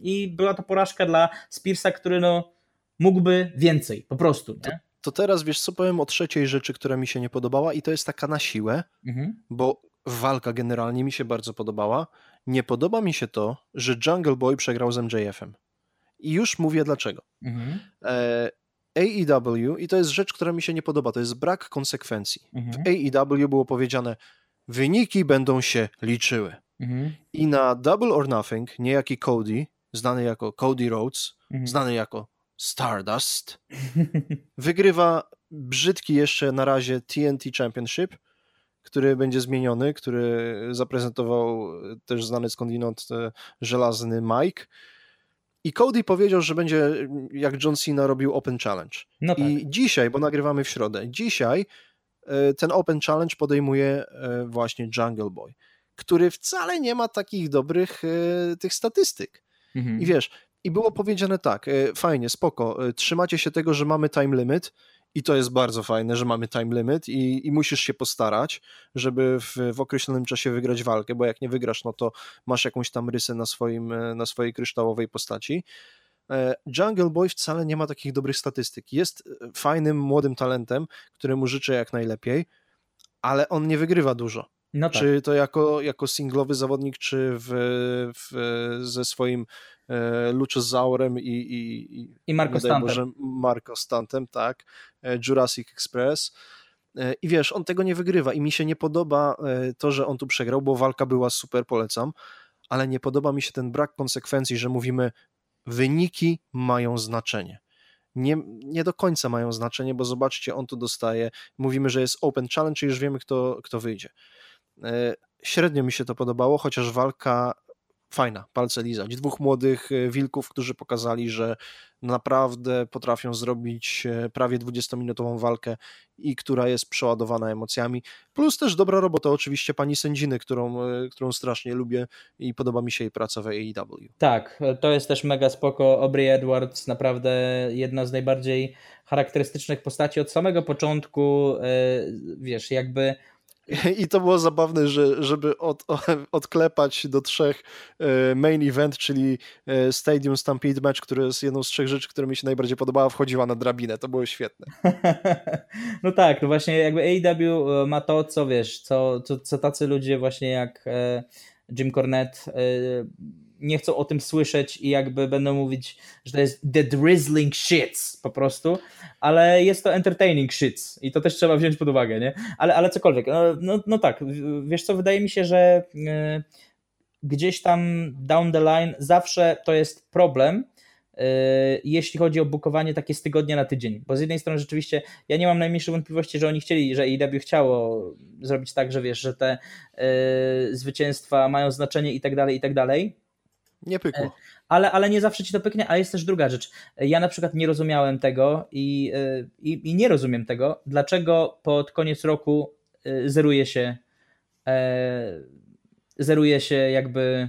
i była to porażka dla Spearsa, który no mógłby więcej, po prostu, nie? To, teraz wiesz co powiem o trzeciej rzeczy, która mi się nie podobała i to jest taka na siłę, mhm. bo walka generalnie mi się bardzo podobała. Nie podoba mi się to, że Jungle Boy przegrał z MJF-em. I już mówię dlaczego. Mhm. E, AEW, i to jest rzecz, która mi się nie podoba, to jest brak konsekwencji. Mhm. W AEW było powiedziane, wyniki będą się liczyły. Mhm. I na Double or Nothing niejaki Cody, znany jako Cody Rhodes, mhm. znany jako Stardust, wygrywa brzydki jeszcze na razie TNT Championship który będzie zmieniony, który zaprezentował też znany skądinąd e, żelazny Mike. I Cody powiedział, że będzie jak John Cena robił Open Challenge. No tak. I dzisiaj, bo nagrywamy w środę, dzisiaj e, ten Open Challenge podejmuje e, właśnie Jungle Boy, który wcale nie ma takich dobrych tych statystyk. Mhm. I wiesz, i było powiedziane tak, fajnie, spoko, trzymacie się tego, że mamy time limit, i to jest bardzo fajne, że mamy time limit i, i musisz się postarać, żeby w, w, określonym czasie wygrać walkę, bo jak nie wygrasz, no to masz jakąś tam rysę na, swoim, na swojej kryształowej postaci. E, Jungle Boy wcale nie ma takich dobrych statystyk. Jest fajnym, młodym talentem, któremu życzę jak najlepiej, ale on nie wygrywa dużo. No tak. Czy to jako, jako singlowy zawodnik, czy w, w, ze swoim e, Luchasaurem i, i, i Marco Stantem. Boże, Marco Stantem, tak, e, Jurassic Express. E, I wiesz, on tego nie wygrywa i mi się nie podoba e, to, że on tu przegrał, bo walka była super, polecam, ale nie podoba mi się ten brak konsekwencji, że mówimy, wyniki mają znaczenie nie, nie do końca mają znaczenie, bo zobaczcie, on tu dostaje, mówimy, że jest open challenge i już wiemy, kto, kto wyjdzie. E, średnio mi się to podobało, chociaż walka fajna, palce lizać. Dwóch młodych e, wilków, którzy pokazali, że naprawdę potrafią zrobić e, prawie 20-minutową walkę i która jest przeładowana emocjami. Plus też dobra robota oczywiście pani sędziny, którą, którą strasznie lubię i podoba mi się jej praca w AEW. Tak, to jest też mega spoko. Aubrey Edwards, naprawdę jedna z najbardziej charakterystycznych postaci od samego początku, wiesz, jakby i to było zabawne, że żeby od, odklepać do trzech e, main event, czyli e, Stadium Stampede Match, który jest jedną z trzech rzeczy, które mi się najbardziej podobała, wchodziła na drabinę. To było świetne. no tak, no właśnie jakby AEW e, ma to, co wiesz, co, co, co tacy ludzie właśnie jak Jim Cornette nie chcą o tym słyszeć i jakby będą mówić, że to jest the drizzling shits po prostu, ale jest to entertaining shits i to też trzeba wziąć pod uwagę, nie? Ale, ale cokolwiek, no, no, no tak, wiesz co, wydaje mi się, że y, gdzieś tam down the line zawsze to jest problem, y, jeśli chodzi o bukowanie takie z tygodnia na tydzień, bo z jednej strony rzeczywiście ja nie mam najmniejszych wątpliwości, że oni chcieli, że IW chciało zrobić tak, że wiesz, że te y, zwycięstwa mają znaczenie i tak dalej, i tak dalej, nie pykło. E, ale, ale nie zawsze ci to pyknie, a jest też druga rzecz. Ja na przykład nie rozumiałem tego i, e, i, i nie rozumiem tego, dlaczego pod koniec roku e, zeruje się zeruje się jakby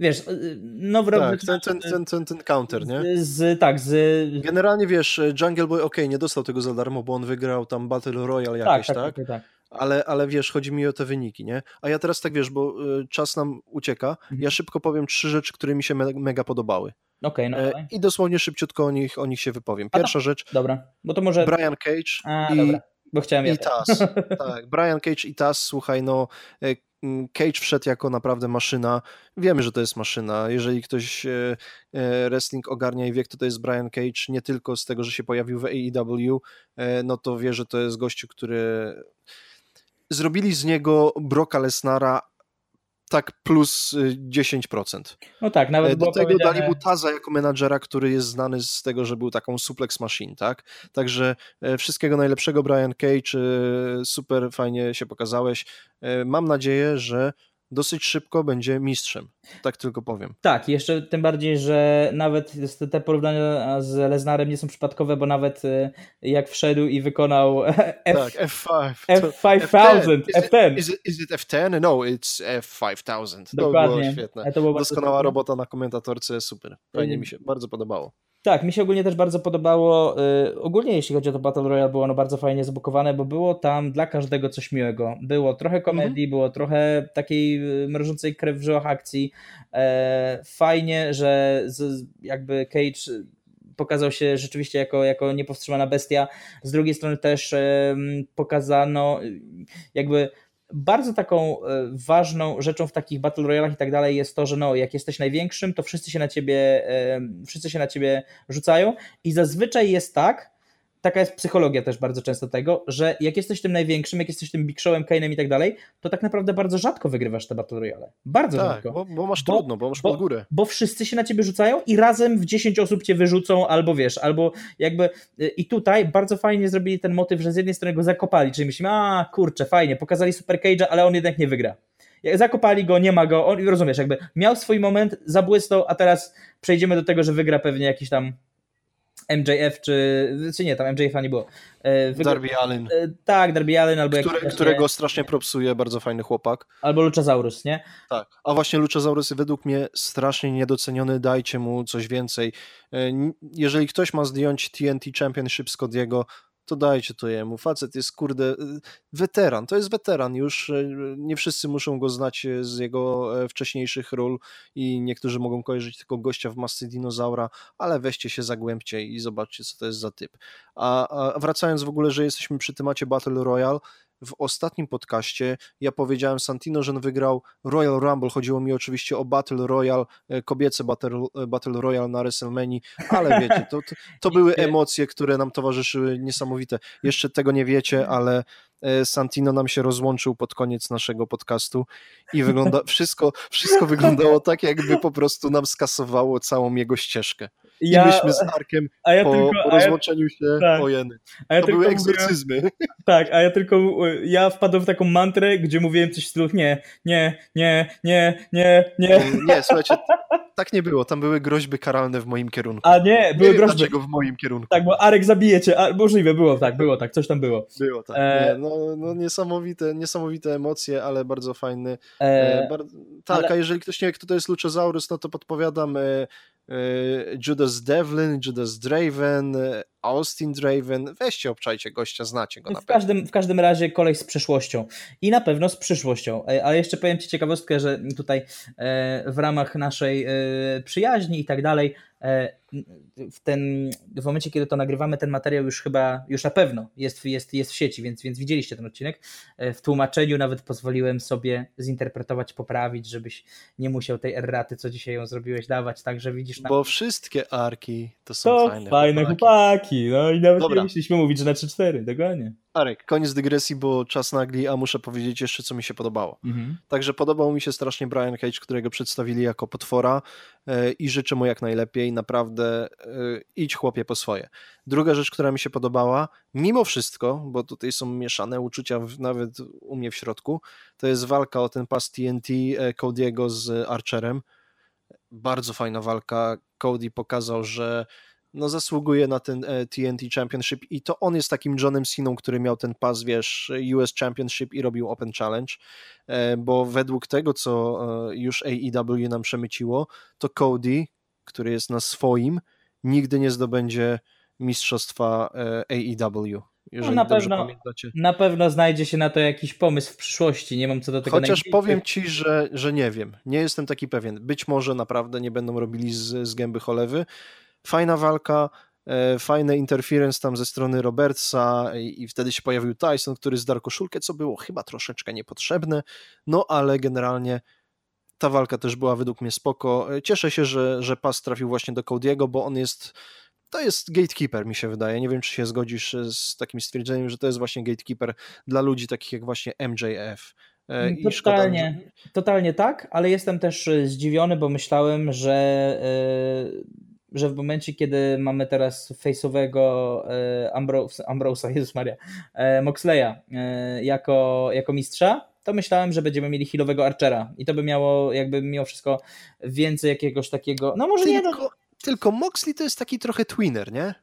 wiesz, nowy rok tak, ten, ten, ten, ten, ten counter, nie? Z, tak, z... Generalnie wiesz, Jungle Boy, ok, nie dostał tego za darmo, bo on wygrał tam Battle Royale jakieś, tak? tak, tak? tak, tak. Ale, ale wiesz, chodzi mi o te wyniki, nie? A ja teraz tak wiesz, bo y, czas nam ucieka, mhm. ja szybko powiem trzy rzeczy, które mi się me mega podobały. Okay, no e, I dosłownie szybciutko o nich, o nich się wypowiem. Pierwsza A, rzecz. Dobra, bo to może. Brian Cage A, i, dobra. Bo chciałem i Taz. tak, Brian Cage i Taz, słuchaj, no e, Cage wszedł jako naprawdę maszyna. Wiemy, że to jest maszyna. Jeżeli ktoś e, wrestling ogarnia i wie, kto to jest Brian Cage, nie tylko z tego, że się pojawił w AEW, no to wie, że to jest gościu, który zrobili z niego Broka Lesnara tak plus 10%. Y, no tak, nawet Do tego powiedziane... dali mu Taza jako menadżera, który jest znany z tego, że był taką suplex machine, tak? Także e, wszystkiego najlepszego Brian Cage, e, super fajnie się pokazałeś. E, mam nadzieję, że dosyć szybko będzie mistrzem. Tak tylko powiem. Tak, jeszcze tym bardziej, że nawet te porównania z Leznarem nie są przypadkowe, bo nawet y, jak wszedł i wykonał F, tak, F5. F5000, F10. Is it, is it F10? No, it's F5000. Dokładnie. To było świetne. To było Doskonała robota na komentatorce, super. Fajnie mi się bardzo podobało. Tak, mi się ogólnie też bardzo podobało. Yy, ogólnie jeśli chodzi o to Battle Royale, było ono bardzo fajnie zbukowane, bo było tam dla każdego coś miłego. Było trochę komedii, mhm. było trochę takiej y, mrożącej krew w żyłach akcji. E, fajnie, że z, jakby Cage pokazał się rzeczywiście jako, jako niepowstrzymana bestia. Z drugiej strony też pokazano jakby bardzo taką e, ważną rzeczą w takich battle royalach i tak dalej jest to, że no, jak jesteś największym, to wszyscy się na ciebie, wszyscy się na ciebie rzucają. I zazwyczaj jest tak, taka jest psychologia też bardzo często tego, że jak jesteś tym największym, jak jesteś tym Big Showem, Kane'em i tak dalej, to tak naprawdę bardzo rzadko wygrywasz te Battle Royale. Bardzo tak, rzadko. Bo, bo masz bo, trudno, bo masz pod górę. Bo wszyscy się na ciebie rzucają i razem w 10 osób cię wyrzucą, albo wiesz, albo jakby y, i tutaj bardzo fajnie zrobili ten motyw, że z jednej strony go zakopali, czyli myślimy, a kurczę, fajnie, pokazali Super Cage'a, ale on jednak nie wygra. Zakopali go, nie ma go, on, rozumiesz, jakby miał swój moment, zabłysnął, a teraz przejdziemy do tego, że wygra pewnie jakiś tam MJF, czy, czy nie, tam MJF-a nie było. E, Darby Allen. E, tak, Darby Allen albo Które, jakiś Którego strasznie propsuje, bardzo fajny chłopak. Albo Luchasaurus, nie? Tak, a właśnie Luchasaurus według mnie strasznie niedoceniony, dajcie mu coś więcej. E, jeżeli ktoś ma zdjąć TNT Championship z Cody'ego, to dajcie to jemu. Facet jest, kurde, y, weteran, to jest weteran już, y, nie wszyscy muszą go znać y, z jego e, wcześniejszych ról i niektórzy mogą kojarzyć tylko gościa w masce dinozaura, ale weźcie się, zagłębcie i zobaczcie, co to jest za typ. A, a wracając w ogóle, że jesteśmy przy temacie Battle Royale, w ostatnim podcaście ja powiedziałem Santino, że on wygrał Royal Rumble. Chodziło mi oczywiście o Battle Royale, e, kobiece Battle, e, Battle Royale na WrestleMania, ale wiecie, to, to, to były emocje, które nam towarzyszyły niesamowite. Jeszcze tego nie wiecie, ale e, Santino nam się rozłączył pod koniec naszego podcastu i wygląda, wszystko, wszystko wyglądało tak, jakby po prostu nam skasowało całą jego ścieżkę. Ja, I myśmy z Arkiem ja po, tylko, rozłączeniu się tak, ojeny. A ja to były egzorcyzmy. Mówiłem, tak, a ja tylko, ja wpadłem w taką mantrę, gdzie mówiłem coś w stylu nie, nie, nie, nie, nie, nie. Nie, słuchajcie, tak nie było. Tam były groźby karalne w moim kierunku. A nie, były nie groźby. dlaczego w moim kierunku. Tak, bo Arek zabije cię. A, możliwe, było tak, było tak, coś tam było. Było tak. E... Nie, no, no niesamowite, niesamowite emocje, ale bardzo fajny. E... Bar... Tak, ale... a jeżeli ktoś nie wie, kto to jest Luchasaurus, no to podpowiadam e, E, Judas Devlin, Judas Draven, e, Austin Draven, weźcie, obczajcie gościa, znacie go na w Każdym, w każdym razie kolej z przeszłością i na pewno z przyszłością. E, ale jeszcze powiem Ci ciekawostkę, że tutaj w ramach naszej przyjaźni i tak dalej w, ten, w momencie, kiedy to nagrywamy, ten materiał już chyba, już na pewno jest, jest, jest w sieci, więc, więc widzieliście ten odcinek. W tłumaczeniu nawet pozwoliłem sobie zinterpretować, poprawić, żebyś nie musiał tej erraty, co dzisiaj ją zrobiłeś, dawać, także widzisz... Na... Bo wszystkie arki to są to fajne, fajne chłopaki. chłopaki. No i nawet Dobra. nie musieliśmy mówić, że na 3-4, dokładnie. Arek, koniec dygresji, bo czas nagli, a muszę powiedzieć jeszcze, co mi się podobało. Mhm. Także podobał mi się strasznie Brian Cage, którego przedstawili jako potwora yy, i życzę mu jak najlepiej. Naprawdę yy, idź chłopie po swoje. Druga rzecz, która mi się podobała, mimo wszystko, bo tutaj są mieszane uczucia w, nawet u mnie w środku, to jest walka o ten pas TNT e, Cody'ego z Archerem. Bardzo fajna walka. Cody pokazał, że no zasługuje na ten TNT Championship i to on jest takim Johnem Siną, który miał ten pas, wiesz, US Championship i robił Open Challenge, bo według tego, co już AEW nam przemyciło, to Cody, który jest na swoim, nigdy nie zdobędzie mistrzostwa AEW. Jeżeli no na pewno, pamiętacie. Na pewno znajdzie się na to jakiś pomysł w przyszłości. Nie mam co do tego Chociaż powiem ci, że, że nie wiem. Nie jestem taki pewien. Być może naprawdę nie będą robili z, z gęby cholewy. Fajna walka, e, fajny interference tam ze strony Robertsa i, i, wtedy się pojawił Tyson, który zdarł koszulkę, co było chyba troszeczkę niepotrzebne, no ale generalnie ta walka też była według mnie spoko. E, cieszę się, że, że pas trafił właśnie do Cody'ego, bo on jest to jest gatekeeper, mi się wydaje. Nie wiem, czy się zgodzisz e, z takim stwierdzeniem, że to jest właśnie gatekeeper dla ludzi takich jak właśnie MJF. I totalnie, szkoda, że... totalnie tak, ale jestem też zdziwiony, bo myślałem, że, że w momencie, kiedy mamy teraz face'owego Ambrose, Ambrose'a, Jezus Maria, Moxleya jako, jako mistrza, to myślałem, że będziemy mieli healowego Archera i to by miało jakby mimo wszystko więcej jakiegoś takiego, no może Tylko... nie, no, tylko Moxley to jest taki trochę twinner, nie?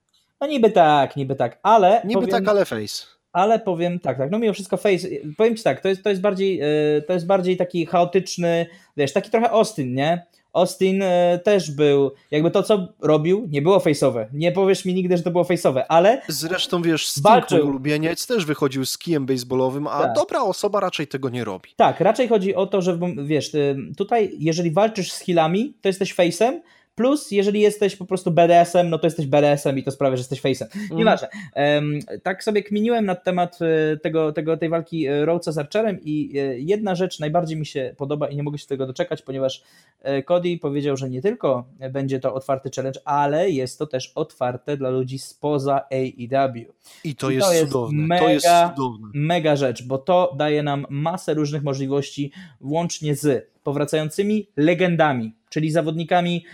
No niby tak, niby tak, ale... Niby powiem, tak, ale face. Ale powiem tak, tak, no mimo wszystko face, powiem Ci tak, to jest, to jest, bardziej, e, to jest bardziej taki chaotyczny, wiesz, taki trochę Austin, nie? Austin e, też był, jakby to co robił, nie było face'owe. Nie powiesz mi nigdy, że to było face'owe, ale. Zresztą wiesz, Sting, mój ulubieniec, też wychodził z kijem baseballowym, a tak. dobra osoba raczej tego nie robi. Tak, raczej chodzi o to, że wiesz, tutaj jeżeli walczysz z healami, to jesteś face'em, Plus, jeżeli jesteś po prostu BDS-em, no to jesteś BDS-em i to sprawia, że jesteś face'em. Mm. Nieważne. Um, tak sobie kminiłem nad temat e, tego, tego, tej walki e, Rhodesa z Archerem i e, jedna rzecz najbardziej mi się podoba i nie mogę się tego doczekać, ponieważ Cody powiedział, że nie tylko będzie to otwarty challenge, ale jest to też otwarte dla ludzi spoza AEW. I to, I jest, to jest cudowne. Mega, to jest cudowne. Mega rzecz, bo to daje nam masę różnych możliwości, włącznie z powracającymi legendami, czyli zawodnikami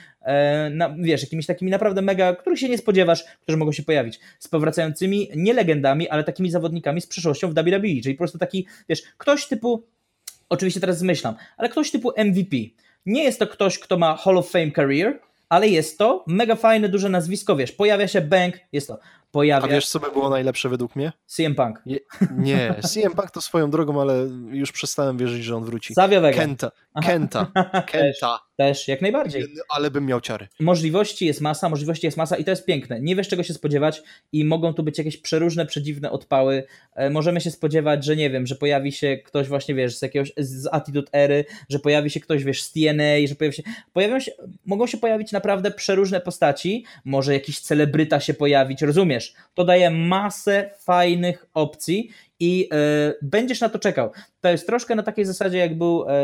na, wiesz, jakimiś takimi naprawdę mega, których się nie spodziewasz, którzy mogą się pojawić, z powracającymi nie legendami, ale takimi zawodnikami z przyszłością w WWE, czyli po prostu taki, wiesz, ktoś typu, oczywiście teraz zmyślam, ale ktoś typu MVP. Nie jest to ktoś, kto ma Hall of Fame career, ale jest to mega fajne, duże nazwisko, wiesz, pojawia się Bank, jest to, pojawia... A wiesz, co by było najlepsze według mnie? CM Punk. Je, nie, CM Punk to swoją drogą, ale już przestałem wierzyć, że on wróci. Savio Vega. Kenta, Kenta, Kenta. Też, jak najbardziej. Ale bym miał ciary. Możliwości jest masa, możliwości jest masa i to jest piękne. Nie wiesz czego się spodziewać i mogą tu być jakieś przeróżne, przedziwne odpały. E, możemy się spodziewać, że nie wiem, że pojawi się ktoś właśnie, wiesz, z jakiegoś, z Attitude Ery, że pojawi się ktoś, wiesz, z TNA, że pojawi się, pojawią się, mogą się pojawić naprawdę przeróżne postaci, może jakiś celebryta się pojawić, rozumiesz? To daje masę fajnych opcji i e, będziesz na to czekał. To jest troszkę na takiej zasadzie, jak był, e,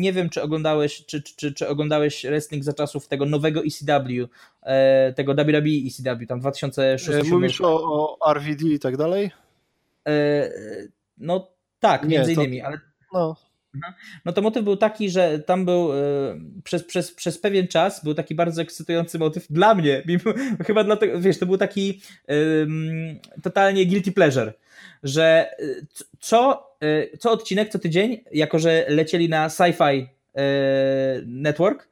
nie wiem, czy oglądałeś, czy, czy, czy oglądałeś wrestling za czasów tego nowego ECW, e, tego WWE ECW, tam 2006 Mówisz o, o RVD i tak dalej? no tak, między nie, to, innymi, ale... No. No to motyw był taki, że tam był y, przez, przez, przez pewien czas był taki bardzo ekscytujący motyw dla mnie. Chyba dlatego, wiesz, to był taki y, totalnie guilty pleasure, że y, co, y, co odcinek, co tydzień, jako że lecieli na Sci-Fi Network,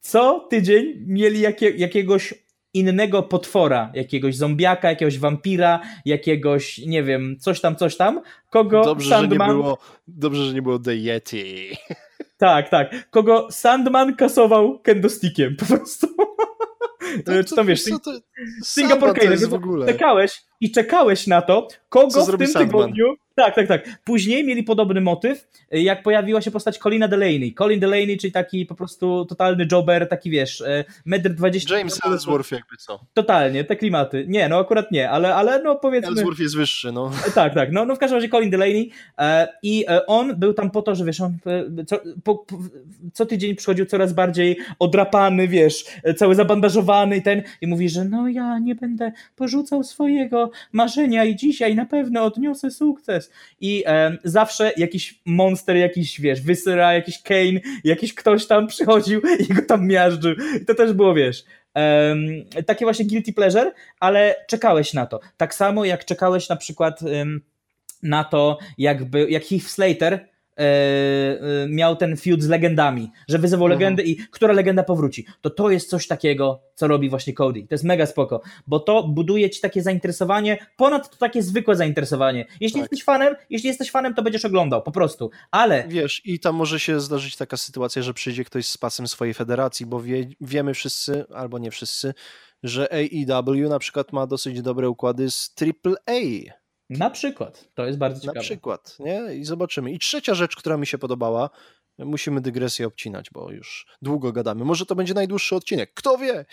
co tydzień mieli jakie, jakiegoś innego potwora, jakiegoś zombiaka, jakiegoś wampira, jakiegoś, nie wiem, coś tam, coś tam, kogo dobrze, Sandman... Że nie było, dobrze, że nie było The Yeti. Tak, tak. Kogo Sandman kasował kendo-stickiem, po prostu. To, Czy tam wiesz, co to, Singapore Kane, czekałeś i czekałeś na to, kogo w tym Sandman? tygodniu tak, tak, tak. Później mieli podobny motyw, jak pojawiła się postać Colina Delaney. Colin Delaney, czyli taki po prostu totalny jobber, taki wiesz, e, metr 20. James Ellsworth jakby co. Totalnie, te klimaty. Nie, no akurat nie, ale, ale no powiedzmy... Ellsworth jest wyższy, no. Tak, tak, no, no w każdym razie Colin Delaney e, i e, on był tam po to, że wiesz, on co, po, po, co tydzień przychodził coraz bardziej odrapany, wiesz, cały zabandażowany i ten i mówi, że no ja nie będę porzucał swojego marzenia i dzisiaj na pewno odniosę sukces i e, zawsze jakiś monster, jakiś, wiesz, Wysyra, jakiś Kane, jakiś ktoś tam przychodził i go tam miażdżył. I to też było, wiesz, um, takie właśnie guilty pleasure, ale czekałeś na to. Tak samo jak czekałeś na przykład um, na to, jakby, jak Heath Slater e, e, miał ten feud z legendami, że wyzywał Mhm. legendy i która legenda powróci. To to jest coś takiego, co robi właśnie Cody. To jest mega spoko, bo to buduje ci takie zainteresowanie, ponad to takie zwykłe zainteresowanie. Jeśli Tak. jesteś fanem, jeśli jesteś fanem, to będziesz oglądał, po prostu. Ale Wiesz, i tam może się zdarzyć taka sytuacja, że przyjdzie ktoś z pasem swojej federacji, bo wie, wiemy wszyscy, albo nie wszyscy, że AEW na przykład ma dosyć dobre układy z AAA. Na przykład, to jest bardzo Na ciekawe. przykład, nie? I zobaczymy. I trzecia rzecz, która mi się podobała, musimy dygresję obcinać, bo już długo gadamy. Może to będzie najdłuższy odcinek, kto wie?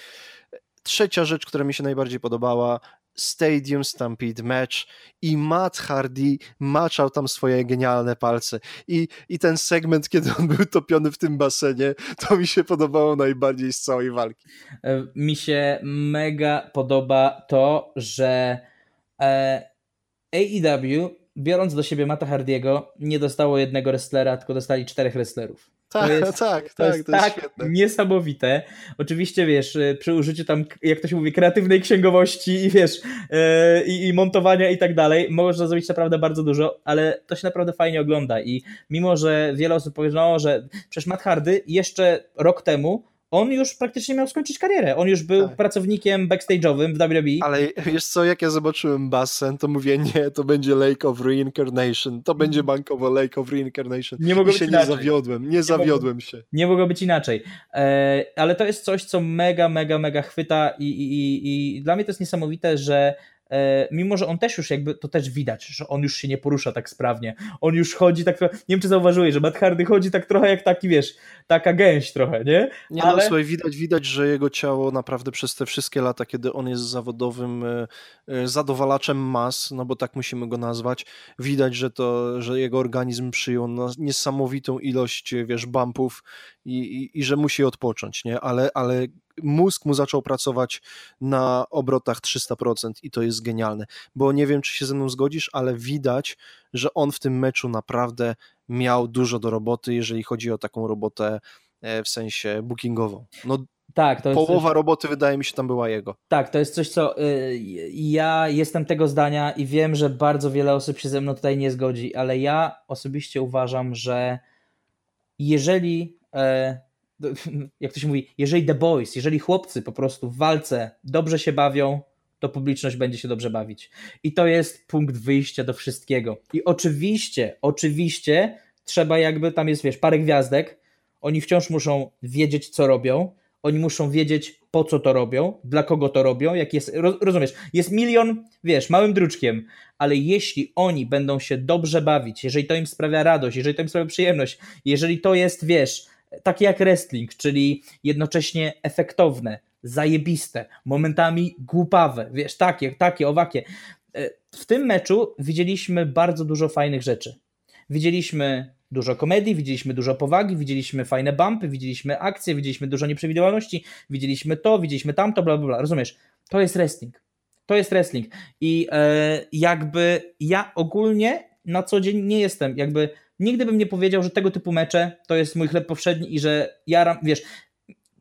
Trzecia rzecz, która mi się najbardziej podobała, Stadium Stampede Match i Matt Hardy maczał tam swoje genialne palce. I, I ten segment, kiedy on był topiony w tym basenie, to mi się podobało najbardziej z całej walki. E, Mi się mega podoba to, że e, AEW, biorąc do siebie Mata Hardiego, nie dostało jednego wrestlera, tylko dostali czterech wrestlerów. Tak, jest- tak, To tak, jest to jest tak świetne. niesamowite. Oczywiście, wiesz, e, przy użyciu tam, jak to się mówi, kreatywnej księgowości i wiesz, e, i, montowania i tak dalej, można zrobić naprawdę bardzo dużo, ale to się naprawdę fajnie ogląda i mimo, że wiele osób powie, no, że przecież Matt Hardy jeszcze rok temu on już praktycznie miał skończyć karierę. On już był Tak. pracownikiem backstage'owym w WWE. Ale wiesz co, jak ja zobaczyłem basen, to mówię, nie, to będzie Lake of Reincarnation, to będzie bankowo Lake of Reincarnation. Nie mogło I być się nie inaczej. zawiodłem, nie zawiodłem się. Nie mogło być inaczej. E, ale to jest coś, co mega, mega, mega chwyta i, i, i, i dla mnie to jest niesamowite, że mimo, że on też już jakby, to też widać, że on już się nie porusza tak sprawnie. On już chodzi tak trochę, nie wiem czy zauważyłeś, że Matt Hardy chodzi tak trochę jak taki, wiesz, taka gęś trochę, nie? Nie Ale- no, słuchaj, widać, widać, że jego ciało naprawdę przez te wszystkie lata, kiedy on jest zawodowym e, e, zadowalaczem mas, no bo tak musimy go nazwać, widać, że to, że jego organizm przyjął no, niesamowitą ilość, e, wiesz, bumpów i, i, i że musi odpocząć, nie? Ale, ale mózg mu zaczął pracować na obrotach 300% i to jest genialne, bo nie wiem, czy się ze mną zgodzisz, ale widać, że on w tym meczu naprawdę miał dużo do roboty, jeżeli chodzi o taką robotę e, w sensie bookingową. No, Tak, połowa roboty wydaje mi się tam była jego. Tak, to jest coś, co y, ja jestem tego zdania i wiem, że bardzo wiele osób się ze mną tutaj nie zgodzi, ale ja osobiście uważam, że jeżeli, e, jak to się mówi, jeżeli The Boys, jeżeli chłopcy po prostu w walce dobrze się bawią, to publiczność będzie się dobrze bawić. I to jest punkt wyjścia do wszystkiego. I oczywiście, oczywiście trzeba jakby, tam jest wiesz, parę gwiazdek, oni wciąż muszą wiedzieć, co robią, oni muszą wiedzieć, po co to robią, dla kogo to robią, jak jest, ro- rozumiesz, jest milion, wiesz, małym druczkiem, ale jeśli oni będą się dobrze bawić, jeżeli to im sprawia radość, jeżeli to im sprawia przyjemność, jeżeli to jest, wiesz, takie jak wrestling, czyli jednocześnie efektowne, zajebiste, momentami głupawe, wiesz, takie, takie, owakie. E, W tym meczu widzieliśmy bardzo dużo fajnych rzeczy. Widzieliśmy dużo komedii, widzieliśmy dużo powagi, widzieliśmy fajne bumpy, widzieliśmy akcje, widzieliśmy dużo nieprzewidywalności, widzieliśmy to, widzieliśmy tamto, bla, bla, bla. Rozumiesz? To jest wrestling. To jest wrestling. I e, jakby ja ogólnie na co dzień nie jestem, jakby nigdy bym nie powiedział, że tego typu mecze to jest mój chleb powszedni i że ja, wiesz,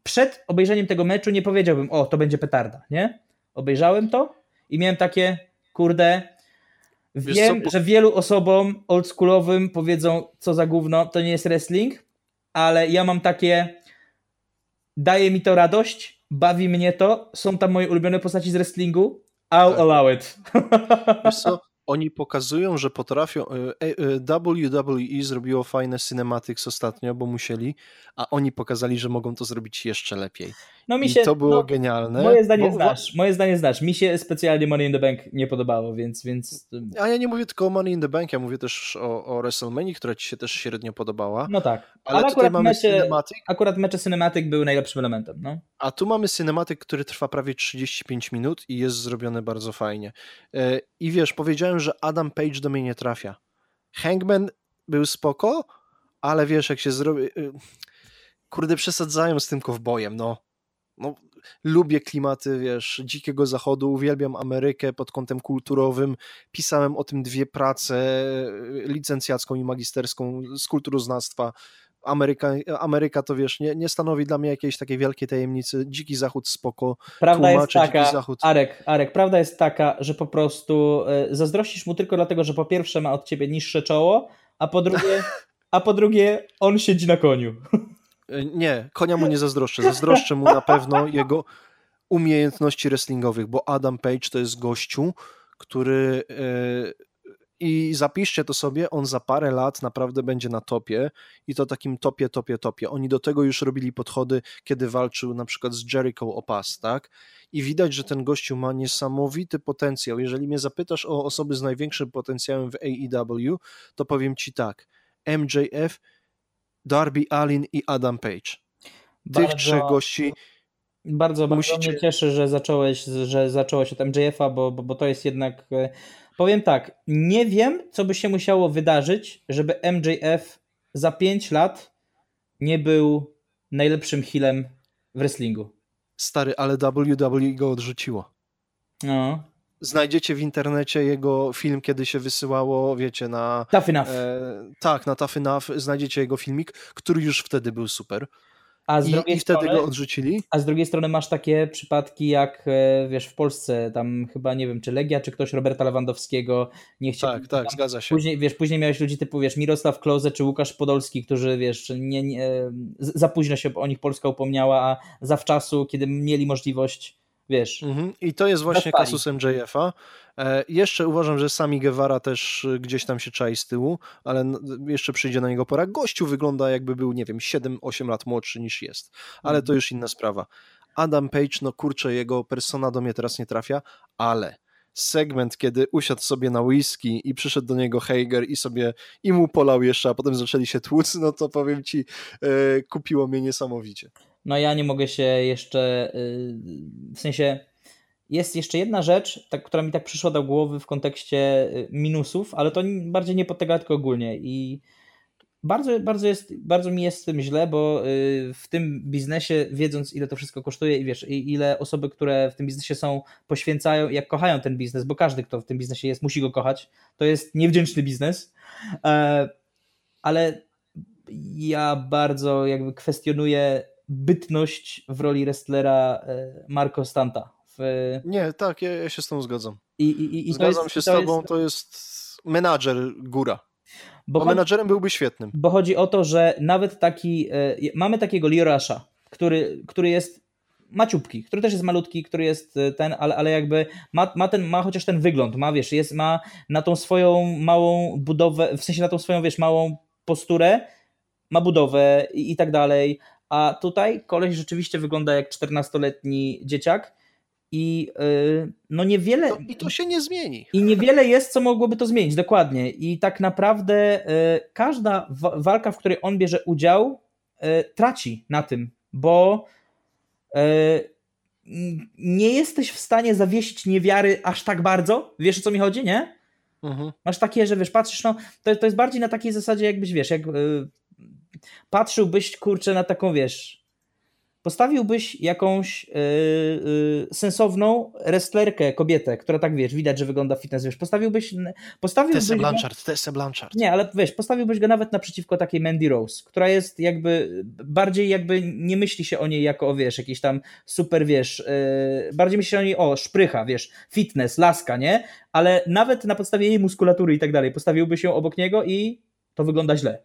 przed obejrzeniem tego meczu nie powiedziałbym, o, to będzie petarda, nie? Obejrzałem to i miałem takie, kurde, wiem, że wielu osobom oldschoolowym powiedzą, co za gówno, to nie jest wrestling, ale ja mam takie, daje mi to radość, bawi mnie to, są tam moje ulubione postaci z wrestlingu, I'll Tak. allow it. Wiesz co, oni pokazują, że potrafią. e, e, WWE zrobiło fajne cinematics ostatnio, bo musieli, a oni pokazali, że mogą to zrobić jeszcze lepiej. No mi I się, to było no, genialne. moje zdanie bo- znasz, moje zdanie znasz, mi się specjalnie Money in the Bank nie podobało, więc, więc A ja nie mówię tylko o Money in the Bank, ja mówię też o, o WrestleMania, która ci się też średnio podobała. no tak. ale, ale tutaj akurat mamy mecze- cinematic, Akurat mecze cinematic były najlepszym elementem, no. a tu mamy cinematic, który trwa prawie 35 minut i jest zrobiony bardzo fajnie. E, I wiesz, powiedziałem, że Adam Page do mnie nie trafia. Hangman był spoko, ale wiesz, jak się zrobi... e, Kurde, przesadzają z tym kowbojem, no. no. Lubię klimaty, wiesz, dzikiego zachodu, uwielbiam Amerykę pod kątem kulturowym. Pisałem o tym dwie prace, e, licencjacką i magisterską z kulturoznawstwa. Ameryka, Ameryka to wiesz, nie, nie stanowi dla mnie jakiejś takiej wielkiej tajemnicy. Dziki Zachód spoko. Prawda jest Tłumaczę Dziki taka, Zachód. Arek, Arek, prawda jest taka, że po prostu y, zazdrościsz mu tylko dlatego, że po pierwsze ma od ciebie niższe czoło, a po drugie, a po drugie, on siedzi na koniu. E, nie, konia mu nie zazdroszczę. Zazdroszczę mu na pewno jego umiejętności wrestlingowych, bo Adam Page to jest gościu, który e, i zapiszcie to sobie, on za parę lat naprawdę będzie na topie i to takim topie, topie, topie. Oni do tego już robili podchody, kiedy walczył na przykład z Jericho o pas, tak? I widać, że ten gościu ma niesamowity potencjał. Jeżeli mnie zapytasz o osoby z największym potencjałem w AEW, to powiem ci tak. MJF, Darby Allin i Adam Page. Tych Bardzo- trzech gości Bardzo, bardzo Musicie- mnie cieszy, że zacząłeś, że zacząłeś od MJF-a, bo, bo, bo to jest jednak. Powiem tak, nie wiem, co by się musiało wydarzyć, żeby MJF za 5 lat nie był najlepszym healem w wrestlingu. stary, ale WWE go odrzuciło. No, Znajdziecie w internecie jego film, kiedy się wysyłało, wiecie, na tough enough. E, tak, na Tough Enough znajdziecie jego filmik, który już wtedy był super. A z, I, drugiej i wtedy strony, go odrzucili. a z drugiej strony masz takie przypadki jak, e, wiesz, w Polsce, tam chyba, nie wiem, czy Legia, czy ktoś Roberta Lewandowskiego nie chciał. Tak, tak, zgadza się. Później, wiesz, później miałeś ludzi typu, wiesz, Mirosław Kloze czy Łukasz Podolski, którzy, wiesz, nie, nie, z- za późno się o nich Polska upomniała, a zawczasu, kiedy mieli możliwość, wiesz, Mhm. I to jest właśnie kasus MJF-a. E, jeszcze uważam, że Sami Guevara też e, gdzieś tam się czai z tyłu, ale jeszcze przyjdzie na niego pora. Gościu wygląda jakby był, nie wiem, 7-8 lat młodszy niż jest, ale Mhm. to już inna sprawa. Adam Page, no kurczę, jego persona do mnie teraz nie trafia, ale segment, kiedy usiadł sobie na whisky i przyszedł do niego Hager i sobie i mu polał jeszcze, a potem zaczęli się tłuc, no to powiem ci, e, kupiło mnie niesamowicie. No ja nie mogę się jeszcze, y, w sensie jest jeszcze jedna rzecz, tak, która mi tak przyszła do głowy w kontekście y, minusów, ale to bardziej nie pod tego, tylko ogólnie. I bardzo, bardzo, jest, bardzo mi jest z tym źle, bo y, w tym biznesie, wiedząc ile to wszystko kosztuje i wiesz, i ile osoby, które w tym biznesie są, poświęcają, jak kochają ten biznes, bo każdy, kto w tym biznesie jest, musi go kochać, to jest niewdzięczny biznes, e, ale ja bardzo jakby kwestionuję bytność w roli wrestlera e, Marco Stanta. W, Nie, tak, ja, ja się z tą zgadzam. i, i, i Zgadzam jest, się z to tobą, Jest, to jest menadżer góra. bo, chodzi, menadżerem byłby świetnym. bo chodzi o to, że nawet taki. E, mamy takiego Liorasza, który, który jest maciupki, który też jest malutki, który jest e, ten, ale, ale jakby ma, ma, ten, ma chociaż ten wygląd, ma wiesz, jest, ma na tą swoją małą budowę, w sensie na tą swoją wiesz, małą posturę, ma budowę i, i tak dalej, a tutaj koleś rzeczywiście wygląda jak 14-letni dzieciak i yy, no niewiele... To, I to się nie zmieni. I niewiele jest, co mogłoby to zmienić, dokładnie. I tak naprawdę y, każda wa- walka, w której on bierze udział, y, traci na tym, bo y, nie jesteś w stanie zawiesić niewiary aż tak bardzo. Wiesz o co mi chodzi, nie? Mhm. Masz takie, że wiesz, patrzysz, no to, to jest bardziej na takiej zasadzie, jakbyś wiesz, jak y, patrzyłbyś kurczę na taką, wiesz, postawiłbyś jakąś y, y, sensowną wrestlerkę, kobietę, która tak wiesz, widać, że wygląda fitness, wiesz, postawiłbyś, postawiłbyś Tessa Blanchard, Tessa Blanchard. nie, ale wiesz, postawiłbyś go nawet naprzeciwko takiej Mandy Rose, która jest jakby bardziej jakby nie myśli się o niej jako o wiesz, jakiś tam super, wiesz, yy, bardziej myśli się o niej o szprycha, wiesz, fitness, laska, nie? Ale nawet na podstawie jej muskulatury i tak dalej, postawiłbyś ją obok niego i to wygląda źle.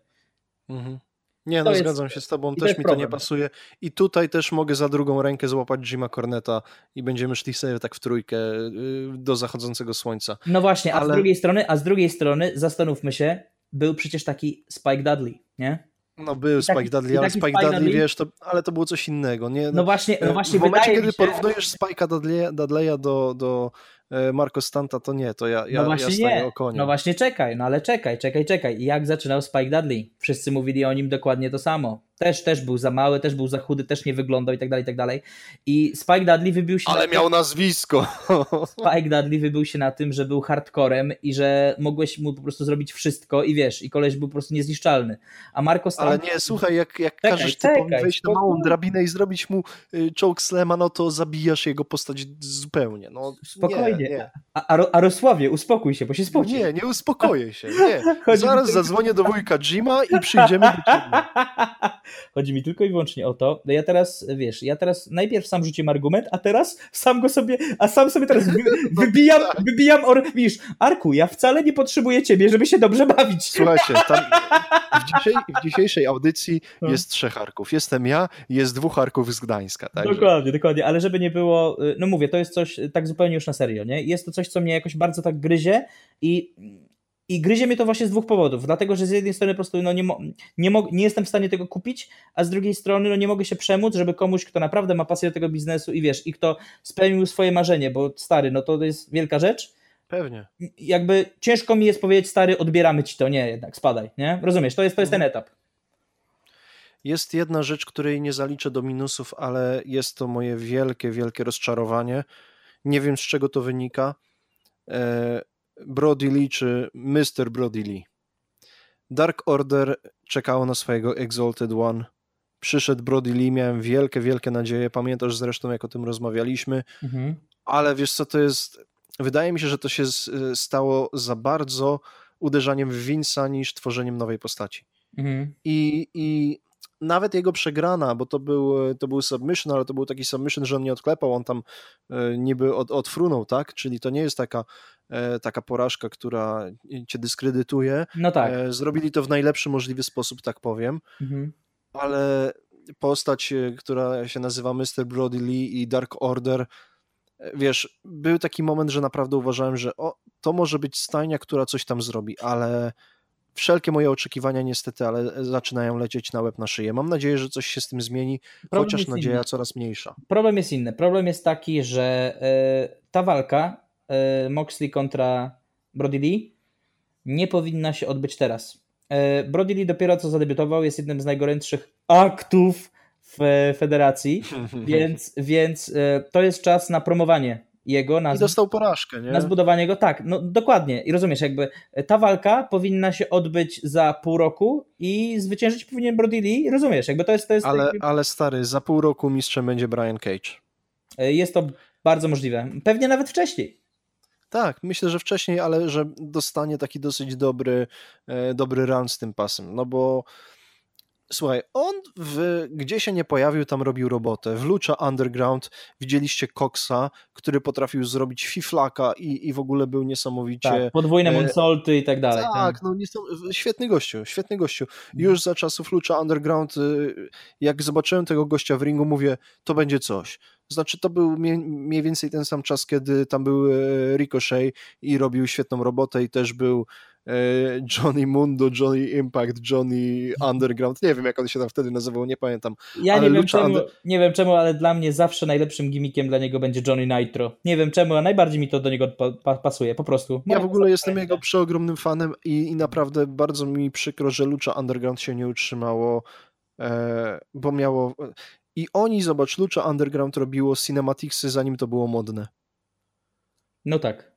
Mhm. Nie, no jest- zgadzam się z tobą, i też mi to nie problem. pasuje. I tutaj też mogę za drugą rękę złapać Jima Corneta i będziemy szli sobie tak w trójkę y, do zachodzącego słońca. No właśnie, a z Ale- drugiej strony, a z drugiej strony, zastanówmy się, był przecież taki Spike Dudley, nie? No był taki- Spike Dudley, ale Spike Spike Dudley, Dudley- wiesz, to, ale to było coś innego. Nie? No właśnie, no E, właśnie w momencie, kiedy się, porównujesz Spike'a Dudleya, Dudleya do, do Marco Stanta, to nie, to ja, ja, no właśnie ja staję nie. o konie. No właśnie czekaj, no ale czekaj, czekaj, czekaj. Jak zaczynał Spike Dudley? Wszyscy mówili o nim dokładnie to samo. Też, też był za mały, też był za chudy, też nie wyglądał i tak dalej, i tak dalej. I Spike Dudley wybił się Ale na miał nazwisko. Spike Dudley wybił się na tym, że był hardcorem i że mogłeś mu po prostu zrobić wszystko i wiesz, i koleś był po prostu niezniszczalny. A Marco Stan... Ale nie, słuchaj, jak, jak Czekaj, każesz typowi wejść na małą drabinę i zrobić mu y, choke slama, no to zabijasz jego postać zupełnie. No, Spokojnie. Nie, nie. A, a, Ro- a Rosławie, uspokój się, bo się spoci. nie, nie uspokoję się. Nie. Zaraz zadzwonię do wujka Jima i przyjdziemy do ciebie. Chodzi mi tylko i wyłącznie o to. No ja teraz, wiesz, ja teraz najpierw sam rzuciłem argument, a teraz sam go sobie, a sam sobie teraz wy, wybijam, wybijam, or, widzisz, Arku, ja wcale nie potrzebuję ciebie, żeby się dobrze bawić. Słuchajcie, tam w, dzisiaj, w dzisiejszej audycji no. jest trzech arków. Jestem ja jest dwóch arków z Gdańska. Także. Dokładnie, dokładnie, ale żeby nie było, no mówię, to jest coś tak zupełnie już na serio, nie? Jest to coś, co mnie jakoś bardzo tak gryzie i i gryzie mnie to właśnie z dwóch powodów. Dlatego, że z jednej strony po prostu no nie, mo, nie, mo, nie jestem w stanie tego kupić, a z drugiej strony no nie mogę się przemóc, żeby komuś, kto naprawdę ma pasję do tego biznesu i wiesz, i kto spełnił swoje marzenie, bo stary, no to jest wielka rzecz. Pewnie. Jakby ciężko mi jest powiedzieć, stary, odbieramy ci to. Nie, jednak spadaj, nie? Rozumiesz, to jest, to jest ten etap. Jest jedna rzecz, której nie zaliczę do minusów, ale jest to moje wielkie, wielkie rozczarowanie. Nie wiem, z czego to wynika. E, Brody Lee czy Mr. Brody Lee. Dark Order czekało na swojego Exalted One. Przyszedł Brody Lee, miałem wielkie, wielkie nadzieje. Pamiętasz zresztą, jak o tym rozmawialiśmy. Mhm. Ale wiesz co, to jest... Wydaje mi się, że to się stało za bardzo uderzaniem w Vince'a niż tworzeniem nowej postaci. Mhm. I, I nawet jego przegrana, bo to był, to był submission, ale to był taki submission, że on nie odklepał, on tam e, niby od, odfrunął, tak? Czyli to nie jest taka, e, taka porażka, która cię dyskredytuje. No tak. E, zrobili to w najlepszy możliwy sposób, tak powiem. Mhm. Ale postać, która się nazywa Mr. Brody Lee i Dark Order, wiesz, był taki moment, że naprawdę uważałem, że o, to może być stajnia, która coś tam zrobi, ale wszelkie moje oczekiwania niestety, ale zaczynają lecieć na łeb na szyję. Mam nadzieję, że coś się z tym zmieni, Problem chociaż nadzieja inny. coraz mniejsza. Problem jest inny. Problem jest taki, że y, ta walka y, Moxley kontra Brody Lee nie powinna się odbyć teraz. Brody Lee dopiero co zadebiutował, jest jednym z najgorętszych aktów w federacji, więc, więc to jest czas na promowanie jego na, I dostał porażkę, nie? na zbudowanie go, tak, no dokładnie. I rozumiesz, jakby ta walka powinna się odbyć za pół roku i zwyciężyć powinien Brody Lee, rozumiesz, jakby to jest... To jest ale, jakby... ale stary, za pół roku mistrzem będzie Brian Cage. E, jest to bardzo możliwe. Pewnie nawet wcześniej. Tak, myślę, że wcześniej, ale że dostanie taki dosyć dobry, e, dobry run z tym pasem, no bo Słuchaj, on w, gdzie się nie pojawił, tam robił robotę. W Lucha Underground widzieliście Coxa, który potrafił zrobić fiflaka i, i w ogóle był niesamowicie... Tak, podwójne monsolty i tak dalej. Tak, tak. no świetny gościu, świetny gościu. Mhm. Już za czasów Lucha Underground, y, jak zobaczyłem tego gościa w ringu, mówię, to będzie coś. Znaczy, to był mniej więcej ten sam czas, kiedy tam był e, Ricochet i robił świetną robotę i też był E, Johnny Mundo, Johnny Impact, Johnny Underground, nie wiem jak on się tam wtedy nazywał, nie pamiętam. Ja nie wiem, czemu, under... nie wiem czemu, ale dla mnie zawsze najlepszym gimmickiem dla niego będzie Johnny Nitro. Nie wiem czemu, a najbardziej mi to do niego pa pasuje, po prostu. Ja w ogóle jestem jego przeogromnym fanem i, i naprawdę bardzo mi przykro, że Lucha Underground się nie utrzymało, e, bo miało... I oni, zobacz, Lucha Underground robiło cinematicsy zanim to było modne. No tak.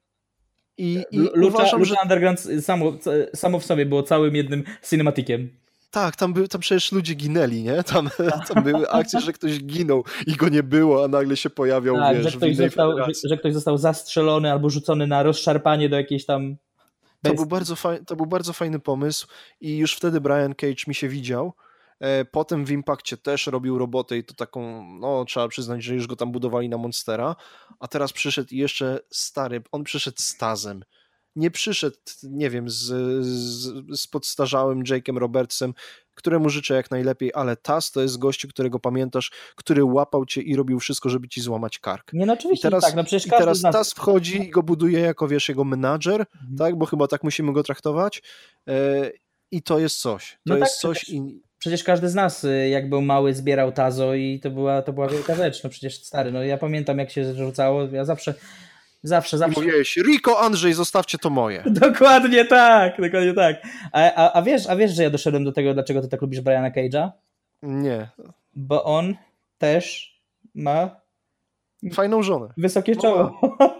I, i Lucha, uważam, że... Underground samo, samo w sobie było całym jednym cinematikiem. Tak, tam, by, tam przecież ludzie ginęli, nie? Tam, tam były akcje, że ktoś ginął i go nie było, a nagle się pojawiał, tak, wiesz, że ktoś, został, że, że, ktoś został zastrzelony albo rzucony na rozszarpanie do jakiejś tam... To był, bardzo faj, to był bardzo fajny pomysł i już wtedy Brian Cage mi się widział, potem w Impakcie też robił robotę i to taką, no trzeba przyznać, że już go tam budowali na Monstera, a teraz przyszedł jeszcze stary, on przyszedł z Tazem. Nie przyszedł, nie wiem, z, z, z podstarzałym Jake'em Robertsem, któremu życzę jak najlepiej, ale Taz to jest gościu, którego pamiętasz, który łapał cię i robił wszystko, żeby ci złamać kark. Nie, no oczywiście, I teraz, tak, no przecież i teraz nas... Taz wchodzi i go buduje jako, wiesz, jego menadżer, mhm. tak, bo chyba tak musimy go traktować e, i to jest coś. To no jest tak, coś i przecież każdy z nas, y, jak był mały, zbierał tazo i to była, to była wielka rzecz. No przecież stary, no ja pamiętam jak się rzucało, ja zawsze Zawsze, zawsze. I mówiłeś, Riko, Andrzej, zostawcie to moje. Dokładnie tak, dokładnie tak. A, a, a, wiesz, a wiesz, że ja doszedłem do tego, dlaczego ty tak lubisz Briana Cage'a? Nie. Bo on też ma fajną żonę. Wysokie czoło. Ja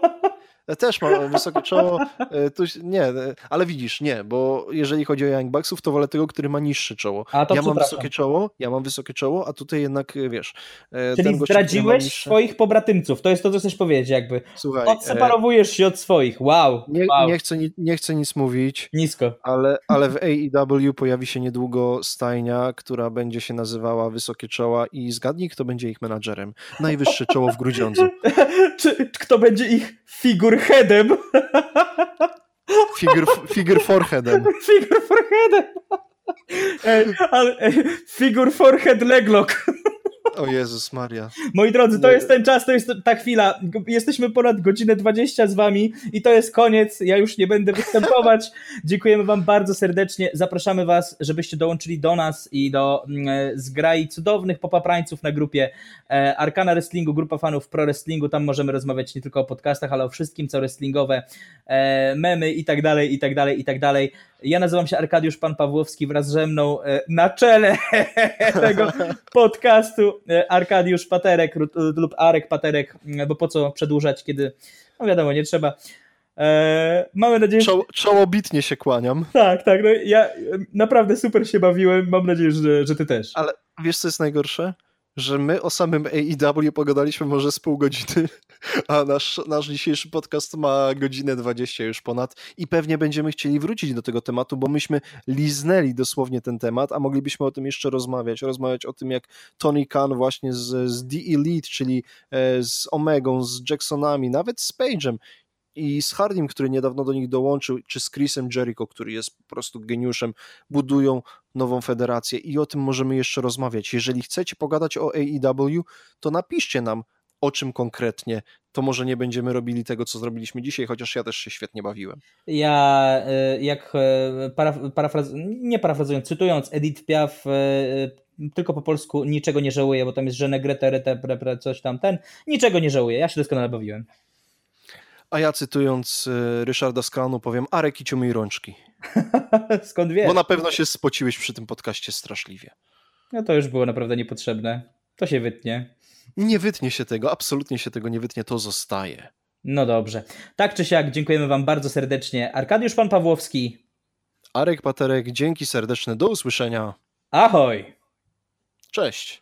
też mam wysokie czoło. e, Tu, nie, e, ale widzisz, nie, bo jeżeli chodzi o Young Bucksów, to wolę tego, który ma niższe czoło. A to ja mam wysokie czoło, ja mam wysokie czoło, a tutaj jednak, e, wiesz... e, Czyli zdradziłeś niższe- swoich pobratymców. To jest to, co chcesz powiedzieć, jakby. Słuchaj, e, Odseparowujesz się od swoich. Wow. nie, wow. nie, chcę, ni- nie chcę nic mówić, Nisko. ale, ale w AEW pojawi się niedługo stajnia, która będzie się nazywała Wysokie Czoła i zgadnij, kto będzie ich menadżerem. Najwyższe czoło w Grudziądzu. czy, kto będzie ich figurheadem? Figure, figure foreheadem. Figure foreheadem. Ej, ale, ej, figure forehead leglock. O Jezus Maria. Moi drodzy, to Nie. jest ten czas, to jest ta chwila. Jesteśmy ponad godzinę 20 z wami i to jest koniec. Ja już nie będę występować. Dziękujemy wam bardzo serdecznie. Zapraszamy was, żebyście dołączyli do nas i do mm, zgrai cudownych popaprańców na grupie e, Arkana Wrestlingu, grupa fanów pro wrestlingu. Tam możemy rozmawiać nie tylko o podcastach, ale o wszystkim, co wrestlingowe, e, memy i tak dalej, i tak dalej, i tak dalej. Ja nazywam się Arkadiusz Pan Pawłowski wraz ze mną e, na czele tego podcastu e, Arkadiusz Paterek lub, lub Arek Paterek, m, bo po co przedłużać, kiedy, no wiadomo, nie trzeba. E, mamy nadzieję, że... Czoło, czołobitnie się kłaniam. Tak, tak, no ja e, naprawdę super się bawiłem, mam nadzieję, że, że ty też. Ale wiesz, co jest najgorsze? Że my o samym AEW pogadaliśmy może z pół godziny, a nasz, nasz dzisiejszy podcast ma godzinę 20 już ponad i pewnie będziemy chcieli wrócić do tego tematu, bo myśmy liznęli dosłownie ten temat, a moglibyśmy o tym jeszcze rozmawiać. Rozmawiać o tym, jak Tony Khan właśnie z, z The Elite, czyli e, z Omegą, z Jacksonami, nawet z Page'em i z Hardym, który niedawno do nich dołączył, czy z Chrisem Jericho, który jest po prostu geniuszem, budują nową federację i o tym możemy jeszcze rozmawiać. Jeżeli chcecie pogadać o AEW, to napiszcie nam o czym konkretnie. To może nie będziemy robili tego, co zrobiliśmy dzisiaj, chociaż ja też się świetnie bawiłem. Ja, e, jak e, paraf, parafraz, nie parafrazując, cytując Edith Piaf, e, tylko po polsku niczego nie żałuję, bo tam jest pre, coś tam, ten, niczego nie żałuję, ja się doskonale bawiłem. A ja cytując y, Ryszarda Skranu powiem, Arek i myj rączki. Skąd wiesz? Bo na pewno się spociłeś przy tym podcaście straszliwie. No to już było naprawdę niepotrzebne. To się wytnie. Nie wytnie się tego, absolutnie się tego nie wytnie, to zostaje. No dobrze. Tak czy siak, dziękujemy Wam bardzo serdecznie. Arkadiusz Pan Pawłowski. Arek Paterek, dzięki serdeczne, do usłyszenia. Ahoj! Cześć.